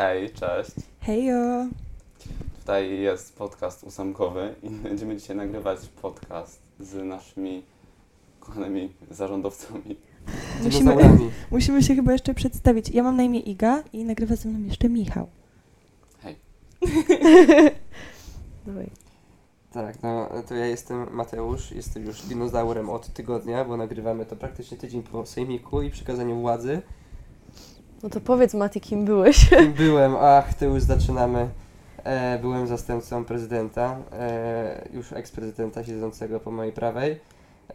Hej, cześć. Hejo! Tutaj jest podcast ósemkowy i będziemy dzisiaj nagrywać podcast z naszymi kochanymi zarządowcami. Musimy, musimy się chyba jeszcze przedstawić. Ja mam na imię Iga i nagrywa ze mną jeszcze Michał. Hej. Dawaj. Tak, no to ja jestem Mateusz, jestem już dinozaurem od tygodnia, bo nagrywamy to praktycznie tydzień po sejmiku i przekazaniu władzy. No to powiedz Mati, kim byłeś? Kim byłem, ach, to już zaczynamy. E, byłem zastępcą prezydenta, e, już eksprezydenta siedzącego po mojej prawej.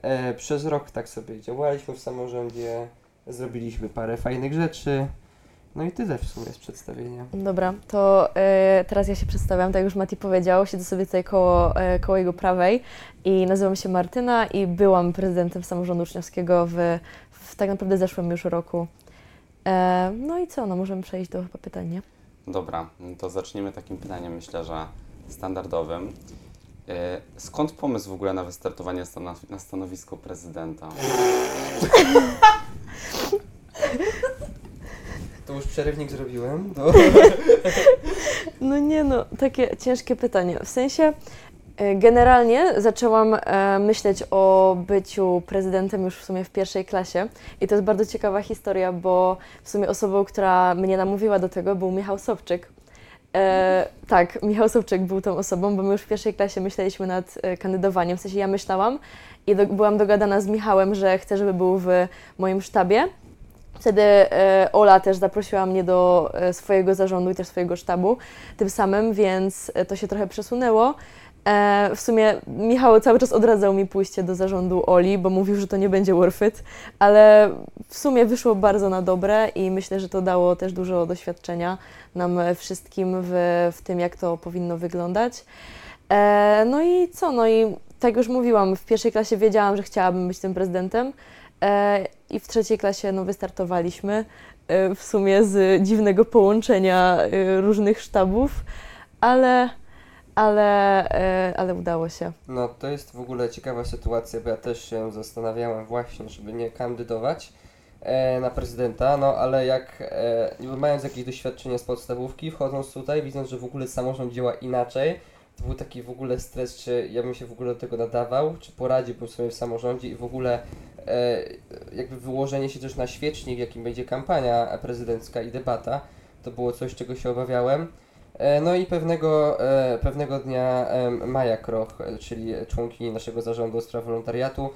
E, przez rok tak sobie działaliśmy w samorządzie, zrobiliśmy parę fajnych rzeczy. No i tyle w sumie z przedstawienia. Dobra, to e, teraz ja się przedstawiam, tak jak już Mati powiedział, siedzę sobie tutaj koło, e, koło jego prawej i nazywam się Martyna i byłam prezydentem samorządu uczniowskiego w, w tak naprawdę zeszłym już roku. E, no i co, no możemy przejść do chyba pytań, nie? Dobra, to zacznijmy takim pytaniem, myślę, że standardowym. E, Skąd pomysł w ogóle na wystartowanie na stanowisko prezydenta? To już przerywnik zrobiłem. No. No nie no, takie ciężkie pytanie. W sensie generalnie zaczęłam e, myśleć o byciu prezydentem już w sumie w pierwszej klasie i to jest bardzo ciekawa historia, bo w sumie osobą, która mnie namówiła do tego był Michał Sobczyk. E, tak, Michał Sobczyk był tą osobą, bo my już w pierwszej klasie myśleliśmy nad e, kandydowaniem, w sensie ja myślałam i do, byłam dogadana z Michałem, że chcę, żeby był w moim sztabie. Wtedy e, Ola też zaprosiła mnie do e, swojego zarządu i też swojego sztabu tym samym, więc e, to się trochę przesunęło. E, w sumie Michał cały czas odradzał mi pójście do zarządu Oli, bo mówił, że to nie będzie worth it, ale w sumie wyszło bardzo na dobre i myślę, że to dało też dużo doświadczenia nam wszystkim w, w tym, jak to powinno wyglądać. E, no i co? No i tak już mówiłam, w pierwszej klasie wiedziałam, że chciałabym być tym prezydentem. E, I w trzeciej klasie no, wystartowaliśmy e, w sumie z dziwnego połączenia e, różnych sztabów, ale, ale, e, ale udało się. No to jest w ogóle ciekawa sytuacja, bo ja też się zastanawiałem właśnie, żeby nie kandydować e, na prezydenta, no ale jak e, mając jakieś doświadczenie z podstawówki, wchodząc tutaj, widząc, że w ogóle samorząd działa inaczej, to był taki w ogóle stres, czy ja bym się w ogóle do tego nadawał, czy poradziłbym sobie w samorządzie i w ogóle jakby wyłożenie się też na świecznik, jakim będzie kampania prezydencka i debata, to było coś, czego się obawiałem. E, No i pewnego, e, pewnego dnia em, Maja Kroch, e, czyli członkini naszego zarządu spraw wolontariatu,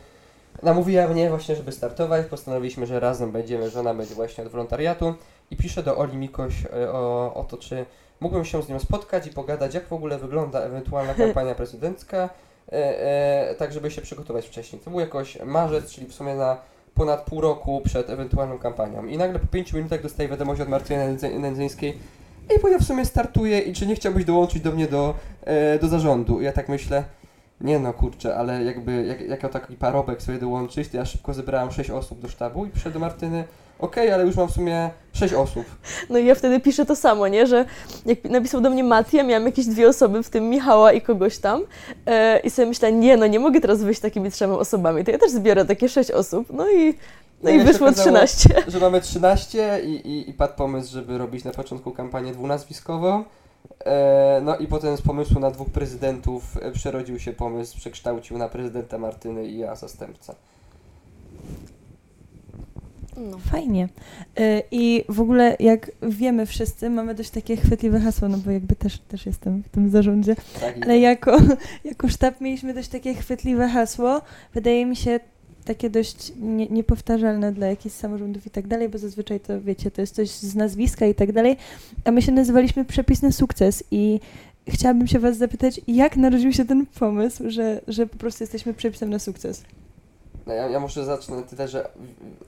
namówiła mnie właśnie, żeby startować. Postanowiliśmy, że razem będziemy, że ona będzie właśnie od wolontariatu i piszę do Oli Mikoś e, o, o to, czy mógłbym się z nią spotkać i pogadać, jak w ogóle wygląda ewentualna kampania prezydencka, e, e, tak żeby się przygotować wcześniej. To był jakoś marzec, czyli w sumie na ponad pół roku przed ewentualną kampanią. I nagle po pięciu minutach dostaję wiadomość od Martyny Nędzy- Nędzyńskiej, Ej, bo ja w sumie startuję i czy nie chciałbyś dołączyć do mnie do, e, do zarządu? I ja tak myślę, nie no kurczę, ale jakby jak, jako taki parobek sobie dołączyć, to ja szybko zebrałem 6 osób do sztabu i przyszedłem do Martyny, okej, ale już mam w sumie 6 osób. No i ja wtedy piszę to samo, nie? Że jak napisał do mnie Mati, ja miałam jakieś dwie osoby, w tym Michała i kogoś tam e, i sobie myślę, nie no, nie mogę teraz wyjść takimi trzema osobami, to ja też zbiorę takie sześć osób, no i, no i jak się wyszło okazało, 13. Że mamy 13 i, i, i padł pomysł, żeby robić na początku kampanię dwunazwiskową. E, no i potem z pomysłu na dwóch prezydentów e, przerodził się pomysł, przekształcił na prezydenta Martyny i ja zastępca. No. Fajnie. Y, I w ogóle, jak wiemy wszyscy, mamy dość takie chwytliwe hasło, no bo jakby też, też jestem w tym zarządzie, Tak, ale jako, jako sztab mieliśmy dość takie chwytliwe hasło. Wydaje mi się takie dość nie, niepowtarzalne dla jakichś samorządów i tak dalej, bo zazwyczaj to wiecie, to jest coś z nazwiska i tak dalej, a my się nazywaliśmy Przepis na sukces i chciałabym się was zapytać, jak narodził się ten pomysł, że, że po prostu jesteśmy przepisem na sukces? No ja, ja może zacznę tyle, że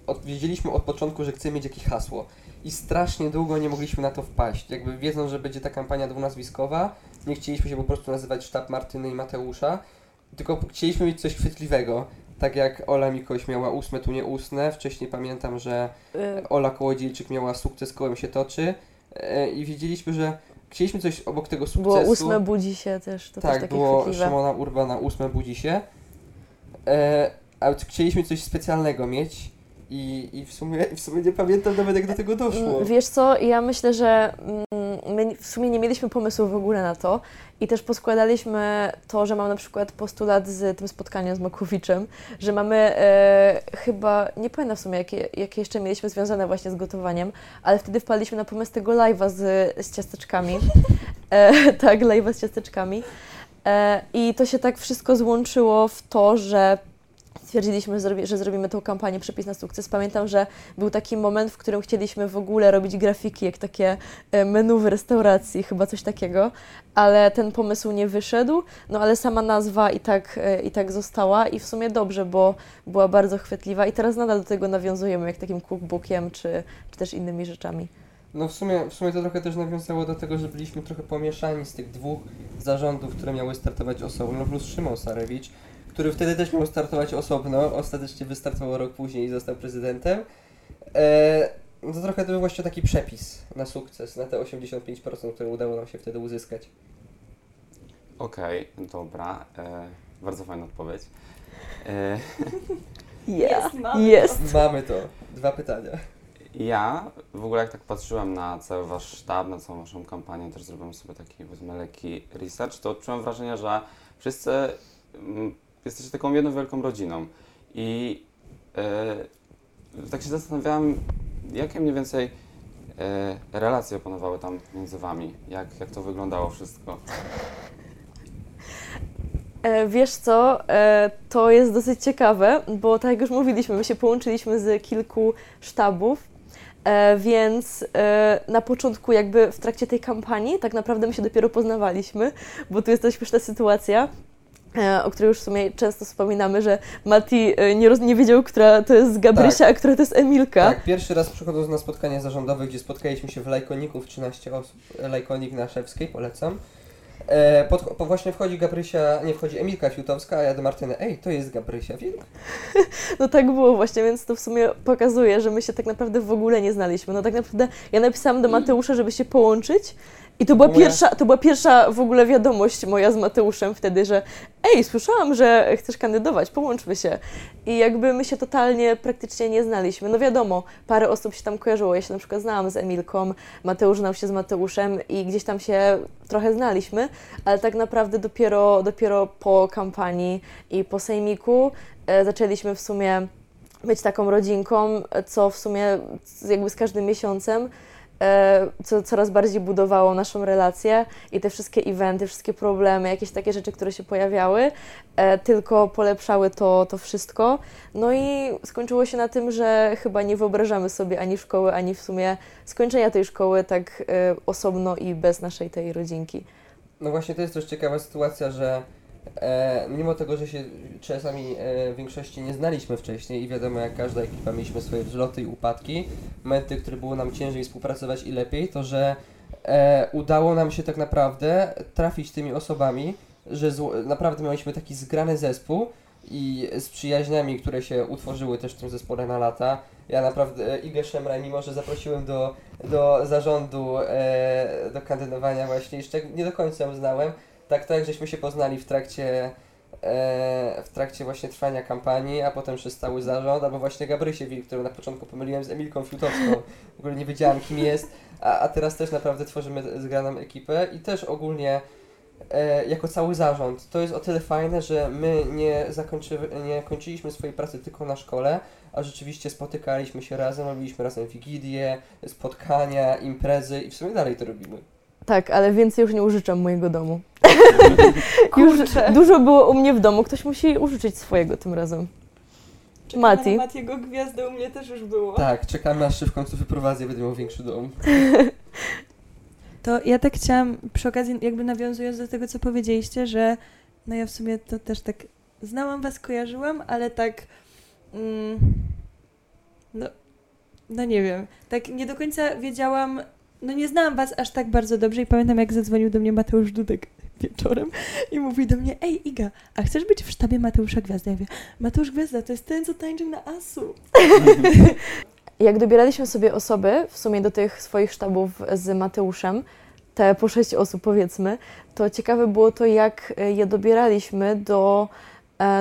od, wiedzieliśmy od początku, że chcemy mieć jakieś hasło i strasznie długo nie mogliśmy na to wpaść. Jakby wiedząc, że będzie ta kampania dwunazwiskowa, nie chcieliśmy się po prostu nazywać sztab Martyny i Mateusza, tylko chcieliśmy mieć coś chwytliwego. Tak jak Ola Mikoś miała ósme, tu nie ustne. Wcześniej pamiętam, że E, Ola Kołodziejczyk miała sukces, kołem się toczy. E, I wiedzieliśmy, że chcieliśmy coś obok tego sukcesu. Było ósme budzi się też, to też tak, takie było chwytliwe. Szymona Urbana ósme budzi się. E, ale chcieliśmy coś specjalnego mieć I, i w, sumie, w sumie nie pamiętam nawet jak do tego doszło. Mm, Wiesz co, ja myślę, że mm, my w sumie nie mieliśmy pomysłu w ogóle na to i też poskładaliśmy to, że mam na przykład postulat z tym spotkaniem z Makowiczem, że mamy e, chyba, nie pamiętam w sumie jakie, jakie jeszcze mieliśmy związane właśnie z gotowaniem, ale wtedy wpadliśmy na pomysł tego live'a z, z ciasteczkami. E, tak, live'a z ciasteczkami. E, I to się tak wszystko złączyło w to, że stwierdziliśmy, że zrobi- że zrobimy tą kampanię Przepis na sukces. Pamiętam, że był taki moment, w którym chcieliśmy w ogóle robić grafiki, jak takie e, menu w restauracji, chyba coś takiego, ale ten pomysł nie wyszedł, no ale sama nazwa i tak, e, i tak została i w sumie dobrze, bo była bardzo chwytliwa i teraz nadal do tego nawiązujemy, jak takim cookbookiem, czy, czy też innymi rzeczami. No w sumie, w sumie to trochę też nawiązało do tego, że byliśmy trochę pomieszani z tych dwóch zarządów, które miały startować osobno, plus Szymon Sarewicz, który wtedy też miał startować osobno, ostatecznie wystartował rok później i został prezydentem. E, no to trochę to był właśnie taki przepis na sukces, na te 85%, które udało nam się wtedy uzyskać. Okej, dobra. E, bardzo fajna odpowiedź. E, Yeah. mamy Jest. Mamy to. Dwa pytania. ja w ogóle jak tak patrzyłem na cały wasz sztab, na całą waszą kampanię, też zrobiłem sobie taki powiedzmy lekki research, to odczułem wrażenie, że wszyscy mm, jesteście taką jedną wielką rodziną. I e, tak się zastanawiałem, jakie mniej więcej e, relacje opanowały tam między wami? Jak, jak to wyglądało wszystko? E, Wiesz co, e, to jest dosyć ciekawe, bo tak jak już mówiliśmy, my się połączyliśmy z kilku sztabów, e, więc e, na początku jakby w trakcie tej kampanii tak naprawdę my się dopiero poznawaliśmy, bo tu jest dość śmieszna sytuacja. E, O której już w sumie często wspominamy, że Mati e, nie, roz, nie wiedział, która to jest Gabrysia, a która to jest Emilka. Tak, pierwszy raz przychodząc na spotkanie zarządowe, gdzie spotkaliśmy się w Lajkoniku w 13 osób, Lajkonik na Szewskiej, polecam. E, pod, po właśnie wchodzi Gabrysia, nie wchodzi Emilka Fiutowska, a ja do Martyny, ej, to jest Gabrysia Wilk. No tak było właśnie, więc to w sumie pokazuje, że my się tak naprawdę w ogóle nie znaliśmy. No tak naprawdę ja napisałam do Mateusza, żeby się połączyć i to była, Moja- pierwsza, to była pierwsza w ogóle wiadomość moja z Mateuszem wtedy, że ej, słyszałam, że chcesz kandydować, połączmy się. I jakby my się totalnie praktycznie nie znaliśmy. No wiadomo, parę osób się tam kojarzyło. Ja się na przykład znałam z Emilką, Mateusz znał się z Mateuszem i gdzieś tam się trochę znaliśmy, ale tak naprawdę dopiero, dopiero po kampanii i po sejmiku e, zaczęliśmy w sumie być taką rodzinką, co w sumie jakby z każdym miesiącem e, co coraz bardziej budowało naszą relację i te wszystkie eventy, wszystkie problemy, jakieś takie rzeczy, które się pojawiały, e, tylko polepszały to, to wszystko. No i skończyło się na tym, że chyba nie wyobrażamy sobie ani szkoły, ani w sumie skończenia tej szkoły tak e, osobno i bez naszej tej rodzinki. No właśnie to jest też ciekawa sytuacja, że e, mimo tego, że się czasami e, w większości nie znaliśmy wcześniej i wiadomo jak każda ekipa mieliśmy swoje wzloty i upadki, momenty, które było nam ciężej współpracować i lepiej, to że e, udało nam się tak naprawdę trafić tymi osobami, że naprawdę mieliśmy taki zgrany zespół i z przyjaźniami, które się utworzyły też w tym zespole na lata. Ja naprawdę, e, Igę Szemraj, mimo że zaprosiłem do, do zarządu, e, do kandydowania właśnie, jeszcze nie do końca ją znałem, tak tak, żeśmy się poznali w trakcie, e, w trakcie właśnie trwania kampanii, a potem przez cały zarząd, albo właśnie Gabrysię Wilk, którą na początku pomyliłem z Emilką Fiutowską, w ogóle nie wiedziałem kim jest, a, a teraz też naprawdę tworzymy zgraną ekipę i też ogólnie e, jako cały zarząd. To jest o tyle fajne, że my nie, zakończy, nie kończyliśmy swojej pracy tylko na szkole, a rzeczywiście spotykaliśmy się razem, robiliśmy razem wigilie, spotkania, imprezy i w sumie dalej to robimy. Tak, ale więcej już nie użyczam mojego domu. już dużo było u mnie w domu, ktoś musi użyczyć swojego tym razem. Mati. Matiego gwiazdę u mnie też już było. Tak, czekamy aż się w końcu wyprowadzę, będę miał większy dom. To ja tak chciałam, przy okazji jakby nawiązując do tego, co powiedzieliście, że no ja w sumie to też tak znałam was, kojarzyłam, ale tak mm, no, no nie wiem, tak nie do końca wiedziałam, no nie znałam was aż tak bardzo dobrze i pamiętam jak zadzwonił do mnie Mateusz Dudek wieczorem i mówi do mnie, ej Iga, a chcesz być w sztabie Mateusza Gwiazda? Ja mówię, Mateusz Gwiazda to jest ten, co tańczył na Asu. Jak dobieraliśmy sobie osoby, w sumie do tych swoich sztabów z Mateuszem, te po sześć osób powiedzmy, to ciekawe było to, jak je dobieraliśmy do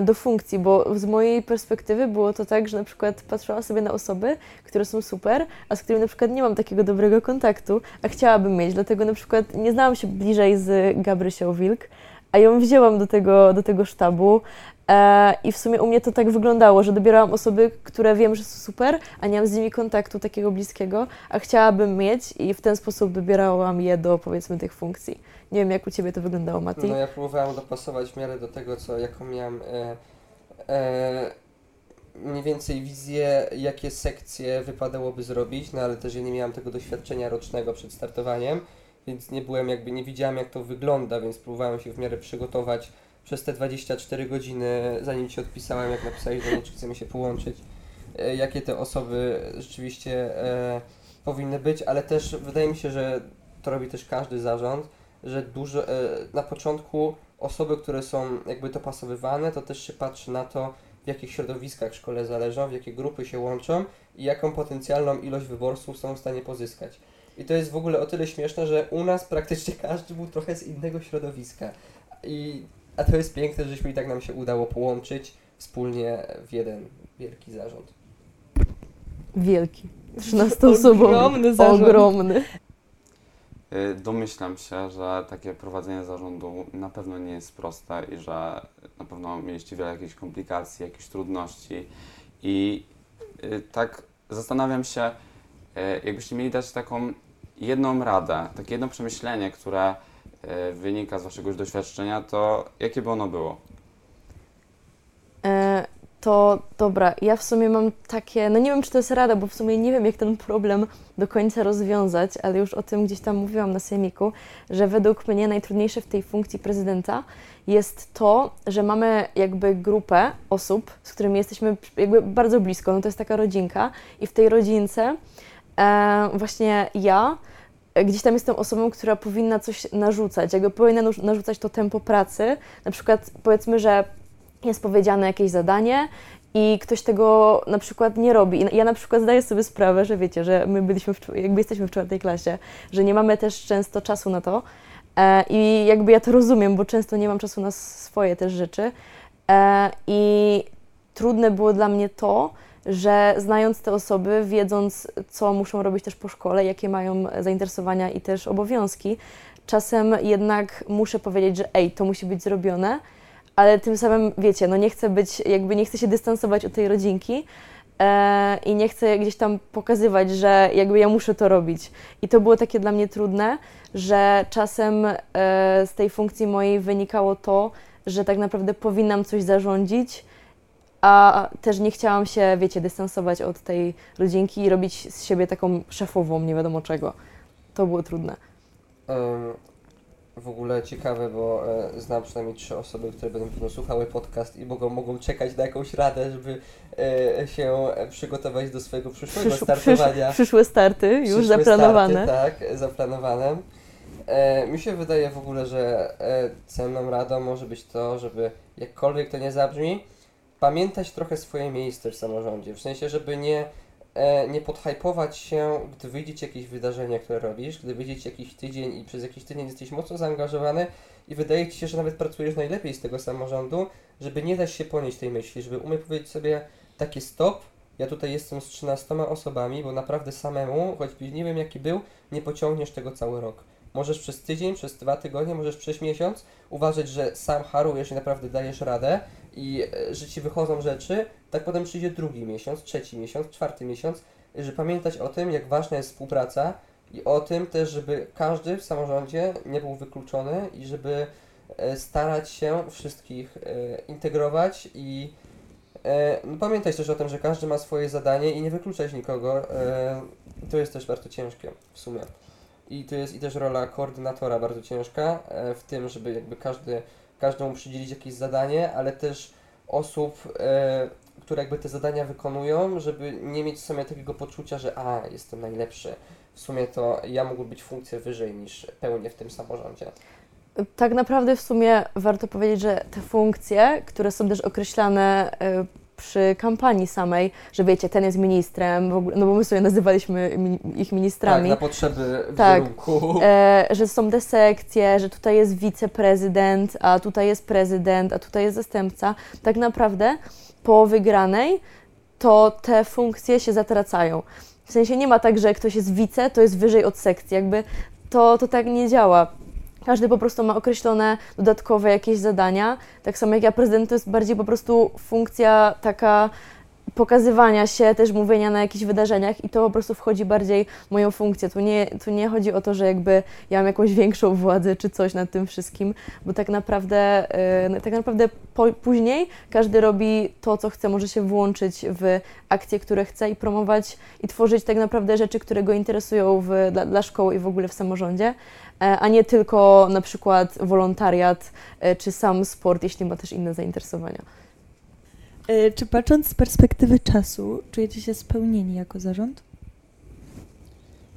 do funkcji, bo z mojej perspektywy było to tak, że na przykład patrzyłam sobie na osoby, które są super, a z którymi na przykład nie mam takiego dobrego kontaktu, a chciałabym mieć, dlatego na przykład nie znałam się bliżej z Gabrysią Wilk, a ją wzięłam do tego, do tego sztabu e, i w sumie u mnie to tak wyglądało, że dobierałam osoby, które wiem, że są super, a nie mam z nimi kontaktu takiego bliskiego, a chciałabym mieć i w ten sposób dobierałam je do powiedzmy tych funkcji. Nie wiem, jak u Ciebie to wyglądało, Mati? No ja próbowałem dopasować w miarę do tego, co, jaką miałem e, e, mniej więcej wizję, jakie sekcje wypadałoby zrobić, no ale też ja nie miałem tego doświadczenia rocznego przed startowaniem, więc nie byłem jakby, nie widziałem jak to wygląda, więc próbowałem się w miarę przygotować przez te 24 godziny, zanim Ci odpisałem, jak napisałeś do mnie, czy chcemy się połączyć, e, jakie te osoby rzeczywiście e, powinny być, ale też wydaje mi się, że to robi też każdy zarząd, że dużo, e, na początku osoby, które są jakby dopasowywane, to też się patrzy na to, w jakich środowiskach szkole zależą, w jakie grupy się łączą i jaką potencjalną ilość wyborców są w stanie pozyskać. I to jest w ogóle o tyle śmieszne, że u nas praktycznie każdy był trochę z innego środowiska. I, a to jest piękne, żeśmy i tak nam się udało połączyć wspólnie w jeden wielki zarząd. Wielki. 13 osobą. Ogromny zarząd. Ogromny. Y, Domyślam się, że takie prowadzenie zarządu na pewno nie jest proste i że na pewno mieliście wiele jakichś komplikacji, jakichś trudności. I y, tak zastanawiam się, y, jakbyście mieli dać taką jedną radę, takie jedno przemyślenie, które wynika z waszego doświadczenia, to jakie by ono było? E, to dobra, ja w sumie mam takie, no nie wiem czy to jest rada, bo w sumie nie wiem jak ten problem do końca rozwiązać, ale już o tym gdzieś tam mówiłam na sejmiku, że według mnie najtrudniejsze w tej funkcji prezydenta jest to, że mamy jakby grupę osób, z którymi jesteśmy jakby bardzo blisko, no to jest taka rodzinka i w tej rodzince e, właśnie ja e, gdzieś tam jestem osobą, która powinna coś narzucać, jakby powinna narzu- narzucać to tempo pracy, na przykład powiedzmy, że jest powiedziane jakieś zadanie i ktoś tego na przykład nie robi. I ja na przykład zdaję sobie sprawę, że wiecie, że my byliśmy, w, jakby jesteśmy w czwartej klasie, że nie mamy też często czasu na to. E, i jakby ja to rozumiem, bo często nie mam czasu na swoje też rzeczy. E, i trudne było dla mnie to, że znając te osoby, wiedząc co muszą robić też po szkole, jakie mają zainteresowania i też obowiązki, czasem jednak muszę powiedzieć, że ej, to musi być zrobione, ale tym samym, wiecie, no nie chcę być, jakby nie chcę się dystansować od tej rodzinki e, i nie chcę gdzieś tam pokazywać, że jakby ja muszę to robić. I to było takie dla mnie trudne, że czasem e, z tej funkcji mojej wynikało to, że tak naprawdę powinnam coś zarządzić, a też nie chciałam się, wiecie, dystansować od tej rodzinki i robić z siebie taką szefową, nie wiadomo czego. To było trudne. Em, w ogóle ciekawe, bo e, znam przynajmniej trzy osoby, które będą pewno słuchały podcast i mogą, mogą czekać na jakąś radę, żeby e, się e, przygotować do swojego przyszłego Przysz- startowania. Przyszłe starty już Przyszłe zaplanowane. Starty, tak, zaplanowane. E, mi się wydaje w ogóle, że e, cenną radą może być to, żeby jakkolwiek to nie zabrzmi, pamiętać trochę swoje miejsce w samorządzie. W sensie, żeby nie, e, nie podhypować się, gdy wyjdzie jakieś wydarzenie, które robisz, gdy wyjdzie ci jakiś tydzień i przez jakiś tydzień jesteś mocno zaangażowany i wydaje ci się, że nawet pracujesz najlepiej z tego samorządu, żeby nie dać się ponieść tej myśli, żeby umieć powiedzieć sobie takie stop, ja tutaj jestem z 13 osobami, bo naprawdę samemu, choćbyś nie wiem jaki był, nie pociągniesz tego cały rok. Możesz przez tydzień, przez dwa tygodnie, możesz przez miesiąc uważać, że sam harujesz i naprawdę dajesz radę i e, że ci wychodzą rzeczy, tak potem przyjdzie drugi miesiąc, trzeci miesiąc, czwarty miesiąc, że pamiętać o tym, jak ważna jest współpraca i o tym też, żeby każdy w samorządzie nie był wykluczony i żeby e, starać się wszystkich e, integrować i no, pamiętać też o tym, że każdy ma swoje zadanie i nie wykluczać nikogo. To jest też bardzo ciężkie w sumie. I to jest i też rola koordynatora bardzo ciężka w tym, żeby jakby każdy, każdemu przydzielić jakieś zadanie, ale też osób, e, które jakby te zadania wykonują, żeby nie mieć w sumie takiego poczucia, że a, jestem najlepszy. W sumie to ja mógłbym być funkcję wyżej niż pełnię w tym samorządzie. Tak naprawdę w sumie warto powiedzieć, że te funkcje, które są też określane e, przy kampanii samej, że wiecie, ten jest ministrem, w ogóle, no bo my sobie nazywaliśmy ich Tak, ministrami. na potrzeby Tak. wizerunku. E, że są desekcje, że tutaj jest wiceprezydent, a tutaj jest prezydent, a tutaj jest zastępca. Tak naprawdę po wygranej to te funkcje się zatracają. W sensie nie ma tak, że ktoś jest wice, to jest wyżej od sekcji. Jakby to, to tak nie działa. Każdy po prostu ma określone dodatkowe jakieś zadania. Tak samo jak ja prezydent, to jest bardziej po prostu funkcja taka pokazywania się, też mówienia na jakichś wydarzeniach i to po prostu wchodzi bardziej moją funkcję. Tu nie, tu nie chodzi o to, że jakby ja mam jakąś większą władzę czy coś nad tym wszystkim, bo tak naprawdę, yy, tak naprawdę po, później każdy robi to, co chce, może się włączyć w akcje, które chce i promować i tworzyć tak naprawdę rzeczy, które go interesują w, dla, dla szkoły i w ogóle w samorządzie, e, a nie tylko na przykład wolontariat e, czy sam sport, jeśli ma też inne zainteresowania. E, Czy patrząc z perspektywy czasu, czujecie się spełnieni jako zarząd?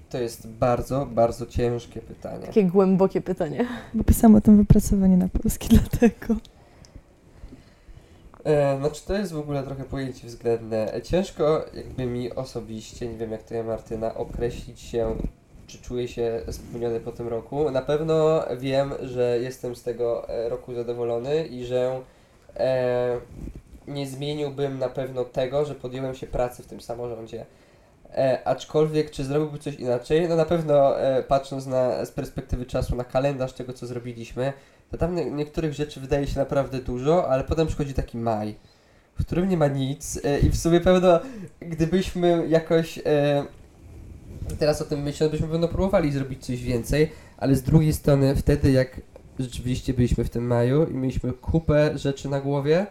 To jest bardzo, bardzo ciężkie pytanie. Takie głębokie pytanie. Bo pisałam o tym wypracowanie na polski, dlatego. E, znaczy to jest w ogóle trochę pojęcie względne. Ciężko jakby mi osobiście, nie wiem jak to ja Martyna, określić się, czy czuję się spełniony po tym roku. Na pewno wiem, że jestem z tego e, roku zadowolony i że e, nie zmieniłbym na pewno tego, że podjąłem się pracy w tym samorządzie. E, aczkolwiek, czy zrobiłbym coś inaczej? No na pewno e, patrząc na, z perspektywy czasu na kalendarz tego, co zrobiliśmy, to tam nie, niektórych rzeczy wydaje się naprawdę dużo, ale potem przychodzi taki maj, w którym nie ma nic e, i w sumie pewno gdybyśmy jakoś e, teraz o tym myśląc, byśmy pewno próbowali zrobić coś więcej, ale z drugiej strony wtedy jak rzeczywiście byliśmy w tym maju i mieliśmy kupę rzeczy na głowie,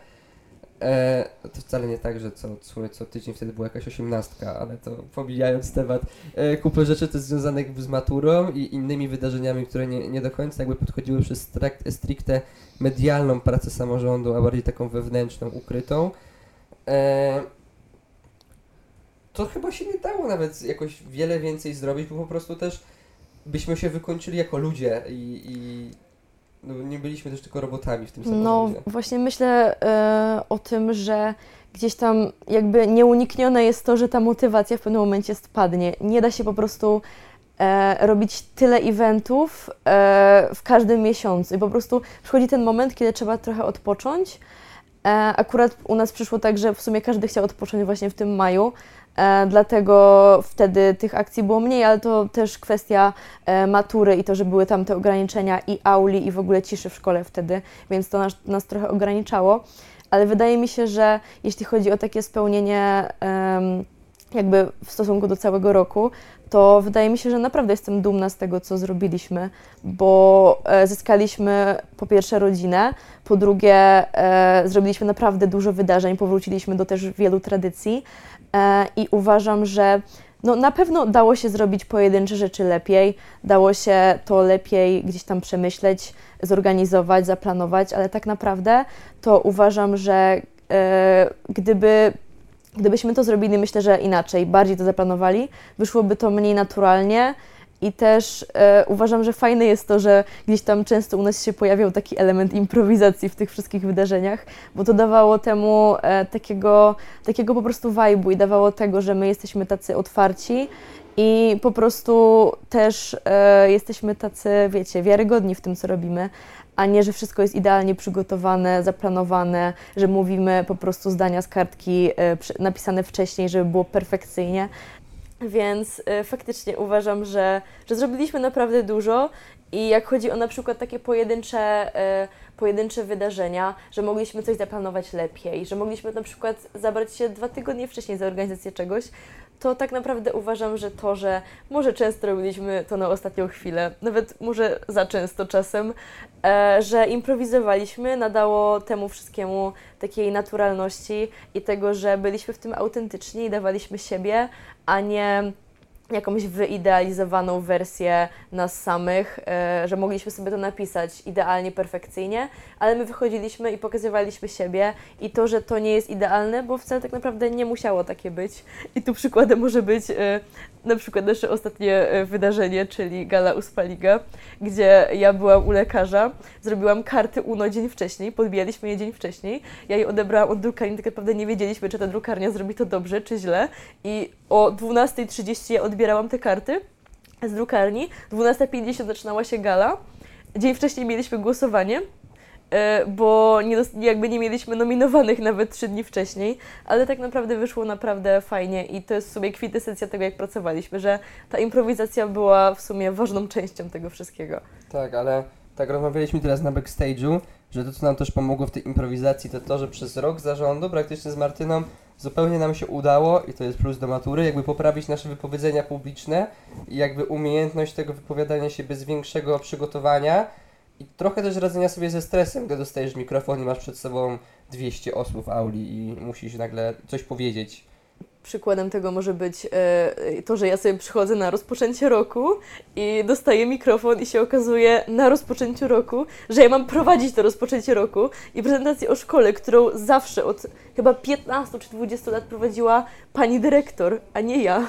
e, to wcale nie tak, że co, co, co tydzień wtedy była jakaś osiemnastka, ale to pomijając temat, e, kupę rzeczy jest związanych z maturą i innymi wydarzeniami, które nie, nie do końca jakby podchodziły przez strakt, stricte medialną pracę samorządu, a bardziej taką wewnętrzną, ukrytą. E, to chyba się nie dało nawet jakoś wiele więcej zrobić, bo po prostu też byśmy się wykończyli jako ludzie i, i no, nie byliśmy też tylko robotami w tym No samorządzie. właśnie myślę e, o tym, że gdzieś tam jakby nieuniknione jest to, że ta motywacja w pewnym momencie spadnie. Nie da się po prostu e, robić tyle eventów e, w każdym miesiącu i po prostu przychodzi ten moment, kiedy trzeba trochę odpocząć. E, akurat u nas przyszło tak, że w sumie każdy chciał odpocząć właśnie w tym maju, dlatego wtedy tych akcji było mniej, ale to też kwestia e, matury i to, że były tam te ograniczenia i auli i w ogóle ciszy w szkole wtedy, więc to nas, nas trochę ograniczało. Ale wydaje mi się, że jeśli chodzi o takie spełnienie jakby w stosunku do całego roku, to wydaje mi się, że naprawdę jestem dumna z tego, co zrobiliśmy, bo e, zyskaliśmy po pierwsze rodzinę, po drugie e, zrobiliśmy naprawdę dużo wydarzeń, powróciliśmy do też wielu tradycji e, i uważam, że no, na pewno dało się zrobić pojedyncze rzeczy lepiej, dało się to lepiej gdzieś tam przemyśleć, zorganizować, zaplanować, ale tak naprawdę to uważam, że e, gdyby Gdybyśmy to zrobili, myślę, że inaczej, bardziej to zaplanowali, wyszłoby to mniej naturalnie i też e, uważam, że fajne jest to, że gdzieś tam często u nas się pojawiał taki element improwizacji w tych wszystkich wydarzeniach, bo to dawało temu e, takiego, takiego po prostu vibe'u i dawało tego, że my jesteśmy tacy otwarci i po prostu też e, jesteśmy tacy, wiecie, wiarygodni w tym, co robimy, a nie, że wszystko jest idealnie przygotowane, zaplanowane, że mówimy po prostu zdania z kartki e, napisane wcześniej, żeby było perfekcyjnie. Więc e, faktycznie uważam, że, że zrobiliśmy naprawdę dużo i jak chodzi o na przykład takie pojedyncze, e, pojedyncze wydarzenia, że mogliśmy coś zaplanować lepiej, że mogliśmy na przykład zabrać się dwa tygodnie wcześniej za organizację czegoś, to tak naprawdę uważam, że to, że może często robiliśmy to na ostatnią chwilę, nawet może za często czasem, e, że improwizowaliśmy, nadało temu wszystkiemu takiej naturalności i tego, że byliśmy w tym autentyczni i dawaliśmy siebie, a nie jakąś wyidealizowaną wersję nas samych, e, że mogliśmy sobie to napisać idealnie, perfekcyjnie, ale my wychodziliśmy i pokazywaliśmy siebie i to, że to nie jest idealne, bo wcale tak naprawdę nie musiało takie być. I tu przykładem może być e, na przykład nasze ostatnie e, wydarzenie, czyli Gala Uspaliga, gdzie ja byłam u lekarza, zrobiłam karty UNO dzień wcześniej, podbijaliśmy je dzień wcześniej, ja je odebrałam od drukarni, tak naprawdę nie wiedzieliśmy, czy ta drukarnia zrobi to dobrze, czy źle i o 12.30 ja odbierałam te karty z drukarni, 12.50 zaczynała się gala, dzień wcześniej mieliśmy głosowanie, e, bo nie, jakby nie mieliśmy nominowanych nawet trzy dni wcześniej, ale tak naprawdę wyszło naprawdę fajnie i to jest w sumie kwintesencja tego, jak pracowaliśmy, że ta improwizacja była w sumie ważną częścią tego wszystkiego. Tak, ale tak rozmawialiśmy teraz na backstage'u, że to, co nam też pomogło w tej improwizacji, to to, że przez rok zarządu praktycznie z Martyną zupełnie nam się udało, i to jest plus do matury, jakby poprawić nasze wypowiedzenia publiczne i jakby umiejętność tego wypowiadania się bez większego przygotowania i trochę też radzenia sobie ze stresem, gdy dostajesz mikrofon i masz przed sobą 200 osób w auli i musisz nagle coś powiedzieć. Przykładem tego może być e, to, że ja sobie przychodzę na rozpoczęcie roku i dostaję mikrofon i się okazuje na rozpoczęciu roku, że ja mam prowadzić to rozpoczęcie roku i prezentację o szkole, którą zawsze od chyba 15 czy 20 lat prowadziła pani dyrektor, a nie ja.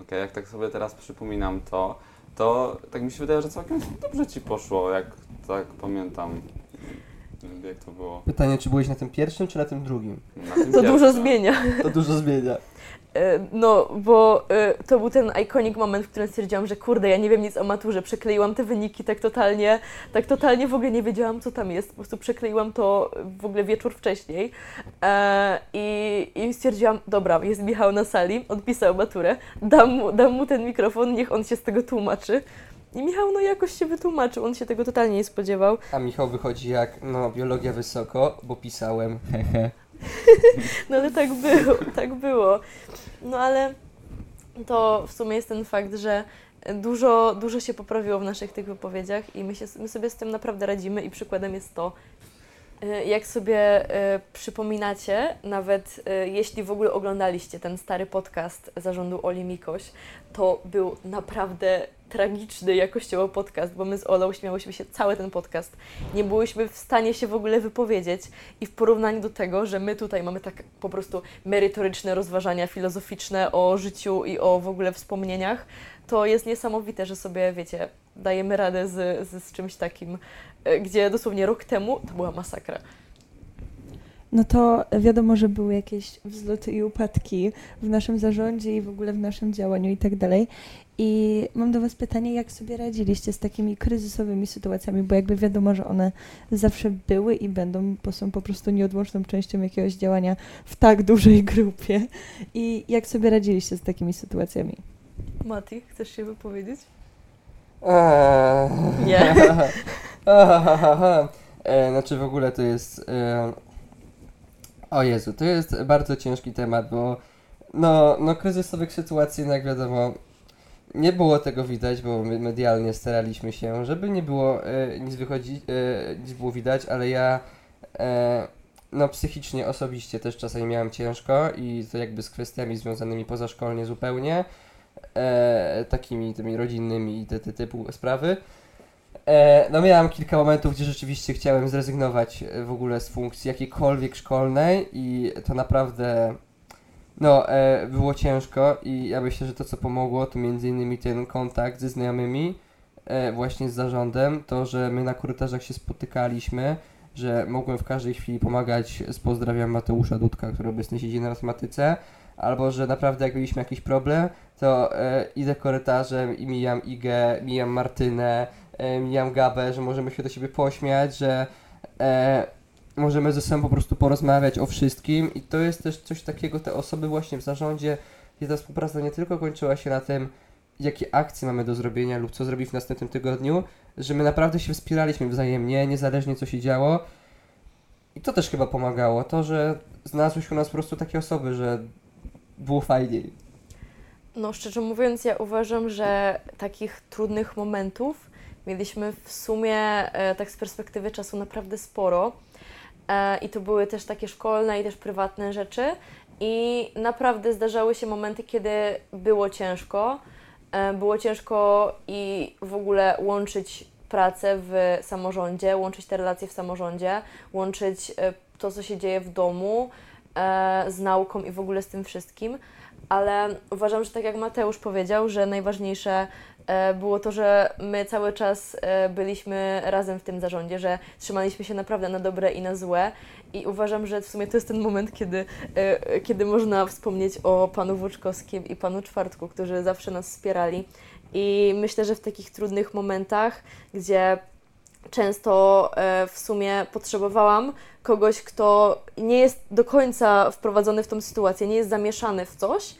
Okej, jak tak sobie teraz przypominam to, to tak mi się wydaje, że całkiem dobrze ci poszło, jak tak pamiętam. Jak to było? Pytanie, czy byłeś na tym pierwszym, czy na tym drugim? Na tym To dużo zmienia. To dużo zmienia. E, No, bo e, to był ten iconic moment, w którym stwierdziłam, że kurde, ja nie wiem nic o maturze, przekleiłam te wyniki tak totalnie, tak totalnie w ogóle nie wiedziałam, co tam jest, po prostu przekleiłam to w ogóle wieczór wcześniej e, i, i stwierdziłam, dobra, jest Michał na sali, odpisał maturę, dam mu, dam mu ten mikrofon, niech on się z tego tłumaczy. I Michał no jakoś się wytłumaczył, on się tego totalnie nie spodziewał. A Michał wychodzi jak, no, biologia wysoko, bo pisałem, hehe. No ale tak było, tak było. No ale to w sumie jest ten fakt, że dużo, dużo się poprawiło w naszych tych wypowiedziach i my, się, my sobie z tym naprawdę radzimy i przykładem jest to, y, jak sobie y, przypominacie, nawet y, jeśli w ogóle oglądaliście ten stary podcast zarządu Oli Mikoś, to był naprawdę tragiczny jakościowo podcast, bo my z Olą śmiałyśmy się cały ten podcast. Nie byłyśmy w stanie się w ogóle wypowiedzieć i w porównaniu do tego, że my tutaj mamy tak po prostu merytoryczne rozważania filozoficzne o życiu i o w ogóle wspomnieniach, to jest niesamowite, że sobie, wiecie, dajemy radę z, z, z czymś takim, e, gdzie dosłownie rok temu to była masakra. No to wiadomo, że były jakieś wzloty i upadki w naszym zarządzie i w ogóle w naszym działaniu i tak dalej. I mam do Was pytanie, jak sobie radziliście z takimi kryzysowymi sytuacjami, bo jakby wiadomo, że one zawsze były i będą, bo są po prostu nieodłączną częścią jakiegoś działania w tak dużej grupie. I jak sobie radziliście z takimi sytuacjami? Mati, chcesz się wypowiedzieć? Eee. Nie. Ahahaha. e, znaczy w ogóle to jest... O Jezu, to jest bardzo ciężki temat, bo no, no kryzysowych sytuacji, no jak wiadomo, nie było tego widać, bo medialnie staraliśmy się, żeby nie było e, nic wychodzi, e, nic było widać, ale ja e, no psychicznie, osobiście też czasami miałem ciężko i to jakby z kwestiami związanymi pozaszkolnie zupełnie, e, takimi tymi rodzinnymi i te, te typu sprawy. E, no miałem kilka momentów, gdzie rzeczywiście chciałem zrezygnować e, w ogóle z funkcji jakiejkolwiek szkolnej i to naprawdę no e, było ciężko i ja myślę, że to co pomogło to między innymi ten kontakt ze znajomymi e, właśnie z zarządem, to, że my na korytarzach się spotykaliśmy, że mogłem w każdej chwili pomagać z pozdrawiam Mateusza Dudka, który obecnie siedzi na matematyce, albo że naprawdę jak mieliśmy jakiś problem, to e, idę korytarzem i mijam Igę, mijam Martynę, mijam Gabę, że możemy się do siebie pośmiać, że e, możemy ze sobą po prostu porozmawiać o wszystkim i to jest też coś takiego, te osoby właśnie w zarządzie, gdzie ta współpraca nie tylko kończyła się na tym, jakie akcje mamy do zrobienia lub co zrobić w następnym tygodniu, że my naprawdę się wspieraliśmy wzajemnie, niezależnie co się działo i to też chyba pomagało, to, że znalazły się u nas po prostu takie osoby, że było fajniej. No, szczerze mówiąc, ja uważam, że takich trudnych momentów mieliśmy w sumie, e, tak z perspektywy czasu, naprawdę sporo. E, I to były też takie szkolne i też prywatne rzeczy. I naprawdę zdarzały się momenty, kiedy było ciężko. E, Było ciężko i w ogóle łączyć pracę w samorządzie, łączyć te relacje w samorządzie, łączyć to, co się dzieje w domu z nauką i w ogóle z tym wszystkim. Ale uważam, że tak jak Mateusz powiedział, że najważniejsze było to, że my cały czas e, byliśmy razem w tym zarządzie, że trzymaliśmy się naprawdę na dobre i na złe. I uważam, że w sumie to jest ten moment, kiedy, e, kiedy można wspomnieć o panu Włóczkowskim i panu Czwartku, którzy zawsze nas wspierali. I myślę, że w takich trudnych momentach, gdzie często e, w sumie potrzebowałam kogoś, kto nie jest do końca wprowadzony w tą sytuację, nie jest zamieszany w coś,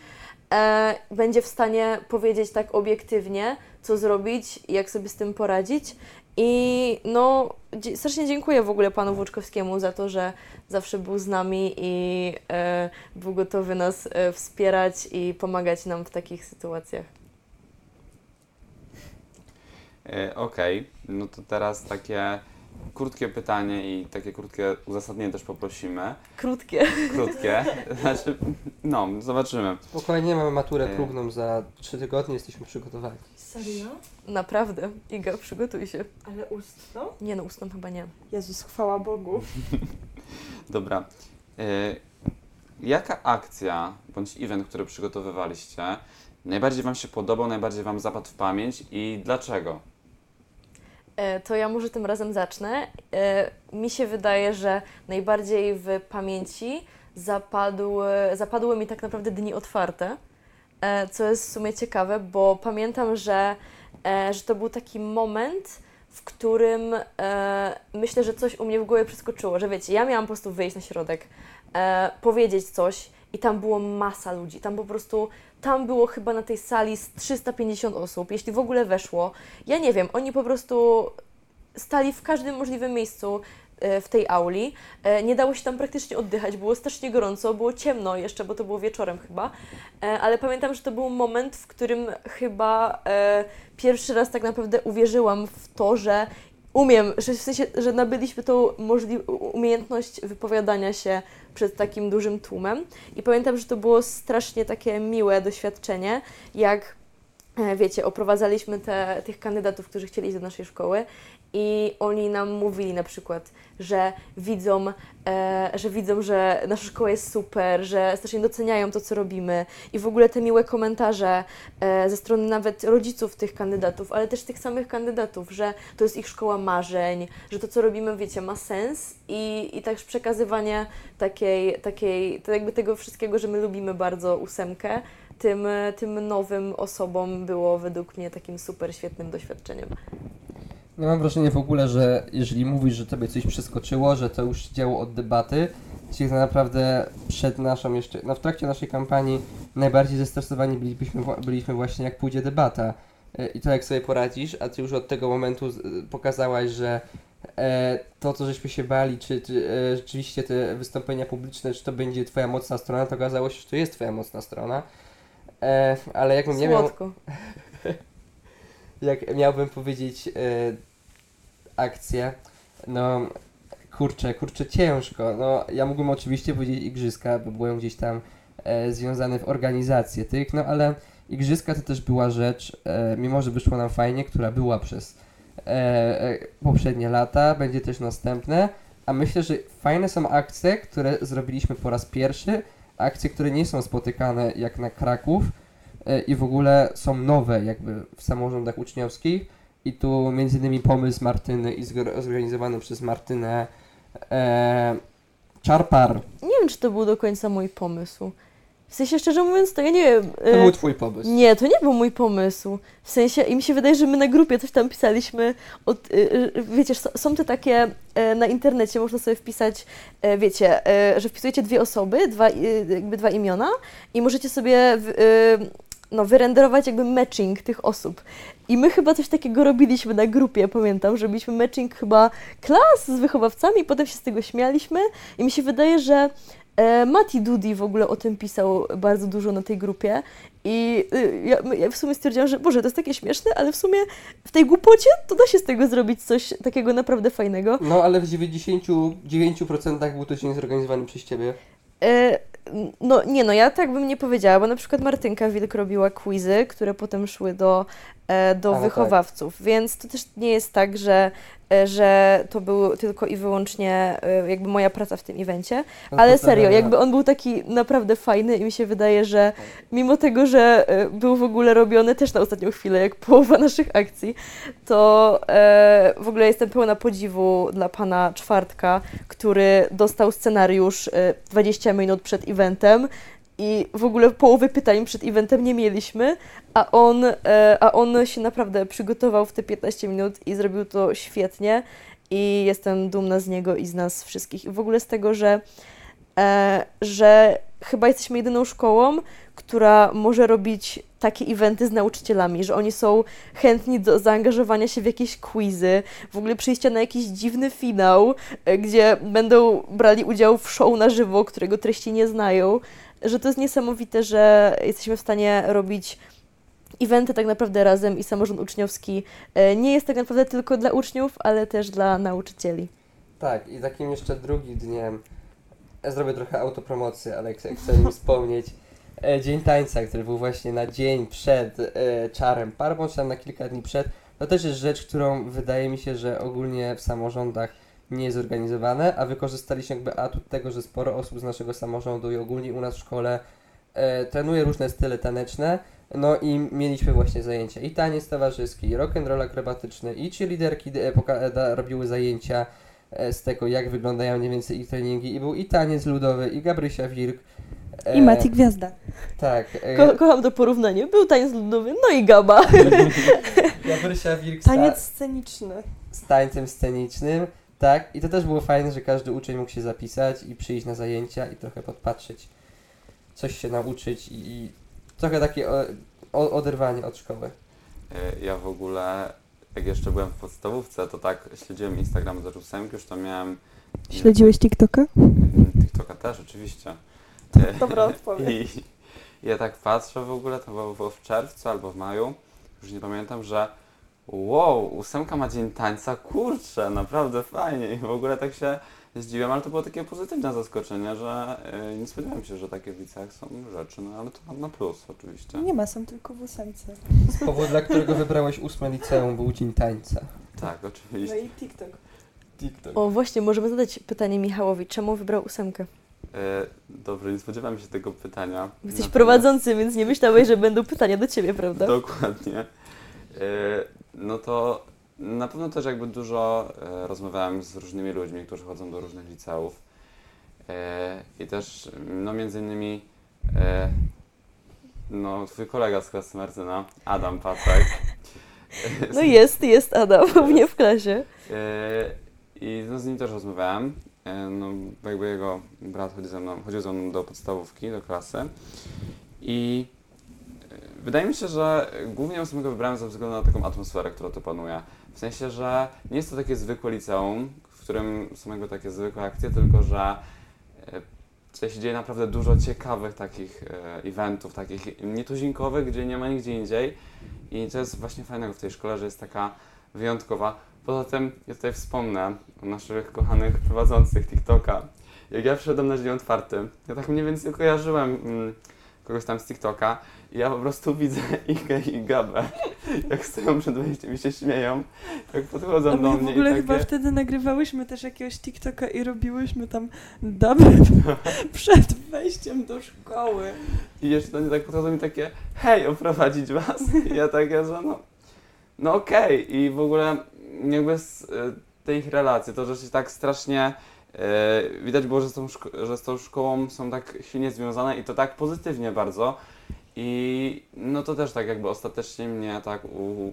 e, będzie w stanie powiedzieć tak obiektywnie, co zrobić jak sobie z tym poradzić. I no, strasznie dziękuję w ogóle panu Włóczkowskiemu za to, że zawsze był z nami i e, był gotowy nas e, wspierać i pomagać nam w takich sytuacjach. E, Okej, no to teraz takie krótkie pytanie i takie krótkie uzasadnienie też poprosimy. Krótkie. Krótkie, znaczy, no, zobaczymy. Spokojnie, mamy maturę E. próbną za 3 tygodnie, jesteśmy przygotowani. Serio? Naprawdę. Iga, przygotuj się. Ale ustno? Nie no, ustną chyba nie. Jezus, chwała Bogu. Dobra. E, Jaka akcja bądź event, który przygotowywaliście, najbardziej Wam się podobał, najbardziej Wam zapadł w pamięć i dlaczego? E, To ja może tym razem zacznę. E, Mi się wydaje, że najbardziej w pamięci zapadły, zapadły mi tak naprawdę dni otwarte, e, co jest w sumie ciekawe, bo pamiętam, że, że to był taki moment, w którym myślę, że coś u mnie w głowie przeskoczyło, że wiecie, ja miałam po prostu wyjść na środek, powiedzieć coś i tam było masa ludzi, tam po prostu, tam było chyba na tej sali z 350 osób, jeśli w ogóle weszło. Ja nie wiem, oni po prostu stali w każdym możliwym miejscu e, w tej auli. E, Nie dało się tam praktycznie oddychać, było strasznie gorąco, było ciemno jeszcze, bo to było wieczorem chyba. E, Ale pamiętam, że to był moment, w którym chyba pierwszy raz tak naprawdę uwierzyłam w to, że umiem, że w sensie, że nabyliśmy tą umiejętność wypowiadania się przed takim dużym tłumem. I pamiętam, że to było strasznie takie miłe doświadczenie, jak e, wiecie, oprowadzaliśmy te, tych kandydatów, którzy chcieli iść do naszej szkoły i oni nam mówili na przykład, że widzą, e, że widzą, że nasza szkoła jest super, że strasznie doceniają to, co robimy i w ogóle te miłe komentarze e, ze strony nawet rodziców tych kandydatów, ale też tych samych kandydatów, że to jest ich szkoła marzeń, że to, co robimy, wiecie, ma sens i, i też przekazywanie takiej, takiej, to jakby tego wszystkiego, że my lubimy bardzo ósemkę, tym, tym nowym osobom było według mnie takim super świetnym doświadczeniem. No mam wrażenie w ogóle, że jeżeli mówisz, że tobie coś przeskoczyło, że to już się działo od debaty, czyli tak naprawdę przed naszą jeszcze, no w trakcie naszej kampanii najbardziej zestresowani byliśmy, wła- byliśmy właśnie jak pójdzie debata E, i to jak sobie poradzisz, a ty już od tego momentu pokazałaś, że e, to co żeśmy się bali, czy, czy e, rzeczywiście te wystąpienia publiczne, czy to będzie twoja mocna strona, to okazało się, że to jest twoja mocna strona. Ale jakbym nie miał Słodko. jak miałbym powiedzieć e, akcję, no kurczę, kurczę ciężko. No ja mógłbym oczywiście powiedzieć igrzyska, bo byłem gdzieś tam e, związany w organizację tych, no ale igrzyska to też była rzecz, e, mimo że wyszło nam fajnie, która była przez e, poprzednie lata, będzie też następne, a myślę, że fajne są akcje, które zrobiliśmy po raz pierwszy, akcje, które nie są spotykane jak na Kraków, i w ogóle są nowe jakby w samorządach uczniowskich i tu między innymi pomysł Martyny i zorganizowany przez Martynę e, Czarpar. Nie wiem, czy to był do końca mój pomysł. W sensie, szczerze mówiąc, to ja nie wiem. To e, był twój pomysł. Nie, to nie był mój pomysł. W sensie, i mi się wydaje, że my na grupie coś tam pisaliśmy. Od, y, wiecie, są te takie e, na internecie, można sobie wpisać, e, wiecie, e, że wpisujecie dwie osoby, dwa, jakby dwa imiona i możecie sobie no, wyrenderować jakby matching tych osób. I my chyba coś takiego robiliśmy na grupie, pamiętam, że robiliśmy matching chyba klas z wychowawcami, potem się z tego śmialiśmy i mi się wydaje, że e, Mati Dudi w ogóle o tym pisał bardzo dużo na tej grupie i y, ja, ja w sumie stwierdziłam, że Boże, to jest takie śmieszne, ale w sumie w tej głupocie to da się z tego zrobić coś takiego naprawdę fajnego. No ale w 99% był to dzień zorganizowany przez ciebie. E, No nie no, ja tak bym nie powiedziała, bo na przykład Martynka Wilk robiła quizy, które potem szły do, e, do no tak. wychowawców, więc to też nie jest tak, że, że to był tylko i wyłącznie e, jakby moja praca w tym evencie, No ale serio, jakby on był taki naprawdę fajny i mi się wydaje, że mimo tego, że e, był w ogóle robiony też na ostatnią chwilę, jak połowa naszych akcji, to e, w ogóle jestem pełna podziwu dla pana Czwartka, który dostał scenariusz e, 20 minut przed eventem i w ogóle połowy pytań przed eventem nie mieliśmy, a on, e, a on się naprawdę przygotował w te 15 minut i zrobił to świetnie i jestem dumna z niego i z nas wszystkich. I w ogóle z tego, że, e, że chyba jesteśmy jedyną szkołą, która może robić takie eventy z nauczycielami, że oni są chętni do zaangażowania się w jakieś quizy, w ogóle przyjścia na jakiś dziwny finał, e, gdzie będą brali udział w show na żywo, którego treści nie znają, że to jest niesamowite, że jesteśmy w stanie robić eventy tak naprawdę razem i samorząd uczniowski e, nie jest tak naprawdę tylko dla uczniów, ale też dla nauczycieli. Tak, i takim jeszcze drugim dniem, ja zrobię trochę autopromocję, ale chcę, mi wspomnieć, e, Dzień Tańca, który był właśnie na dzień przed e, Czarem Parwą, czy tam na kilka dni przed, to też jest rzecz, którą wydaje mi się, że ogólnie w samorządach nie jest zorganizowane, a wykorzystaliśmy jakby atut tego, że sporo osób z naszego samorządu i ogólnie u nas w szkole e, trenuje różne style taneczne, no i mieliśmy właśnie zajęcia i taniec towarzyski, i rock'n'roll akrobatyczny, i poka- da, robiły zajęcia e, z tego, jak wyglądają mniej więcej ich treningi. I był i taniec ludowy, i Gabrysia Wilk. e, I Mati Gwiazda. Tak. e, Ko kocham to porównanie. Był taniec ludowy, no i gaba. Gabrysia Wilk sta- Taniec sceniczny. z tańcem scenicznym. Tak, i to też było fajne, że każdy uczeń mógł się zapisać i przyjść na zajęcia i trochę podpatrzeć, coś się nauczyć i, i trochę takie o, o, oderwanie od szkoły. E, Ja w ogóle, jak jeszcze byłem w podstawówce, to tak śledziłem Instagram do ósemki, już tam miałem Śledziłeś TikToka? mm, TikToka też oczywiście. E, Dobra odpowiedź. I ja tak patrzę w ogóle, to było w czerwcu albo w maju, już nie pamiętam, że wow, ósemka ma dzień tańca, kurczę, naprawdę fajnie i w ogóle tak się zdziwiłem, ale to było takie pozytywne zaskoczenie, że e, nie spodziewałem się, że takie w liceach są rzeczy, no ale to na plus oczywiście. Nie ma, są tylko w ósemce. Powód, dla którego wybrałeś ósme liceum, był dzień tańca. Tak, oczywiście. i TikTok. TikTok. O, właśnie, możemy zadać pytanie Michałowi, czemu wybrał ósemkę? E, dobrze, nie spodziewałem się tego pytania. Jesteś Natomiast- prowadzący, więc nie myślałeś, że będą pytania do ciebie, prawda? Dokładnie. E, No to na pewno też jakby dużo e, rozmawiałem z różnymi ludźmi, którzy chodzą do różnych liceów. E, I też, no między innymi, no twój kolega z klasy Martyna, Adam Pacek. No jest, jest Adam u mnie w klasie. I no, z nim też rozmawiałem. No, jakby jego brat chodzi ze mną, chodził ze mną do podstawówki, do klasy. I wydaje mi się, że głównie ósemkę wybrałem ze względu na taką atmosferę, która tu panuje. W sensie, że nie jest to takie zwykłe liceum, w którym są jakby takie zwykłe akcje, tylko że e, tutaj się dzieje naprawdę dużo ciekawych takich e, eventów, takich nietuzinkowych, gdzie nie ma nigdzie indziej. I to jest właśnie fajnego w tej szkole, że jest taka wyjątkowa. Poza tym ja tutaj wspomnę o naszych kochanych prowadzących TikToka. Jak ja przyszedłem na dzień otwarty, ja tak mniej więcej kojarzyłem mm, kogoś tam z TikToka i ja po prostu widzę Igę i Gabę, jak stoją przed wejściem i się śmieją, jak podchodzą A do my w mnie ogóle i chyba takie... wtedy nagrywałyśmy też jakiegoś TikToka i robiłyśmy tam duby przed wejściem do szkoły. I jeszcze oni tak podchodzą mi takie, hej, oprowadzić was? I ja takie, że no, no okej. I w ogóle jakby z y, tej ich relacji, to, że się tak strasznie widać było, że z, tą że z tą szkołą są tak silnie związane i to tak pozytywnie bardzo. I no to też tak jakby ostatecznie mnie tak u,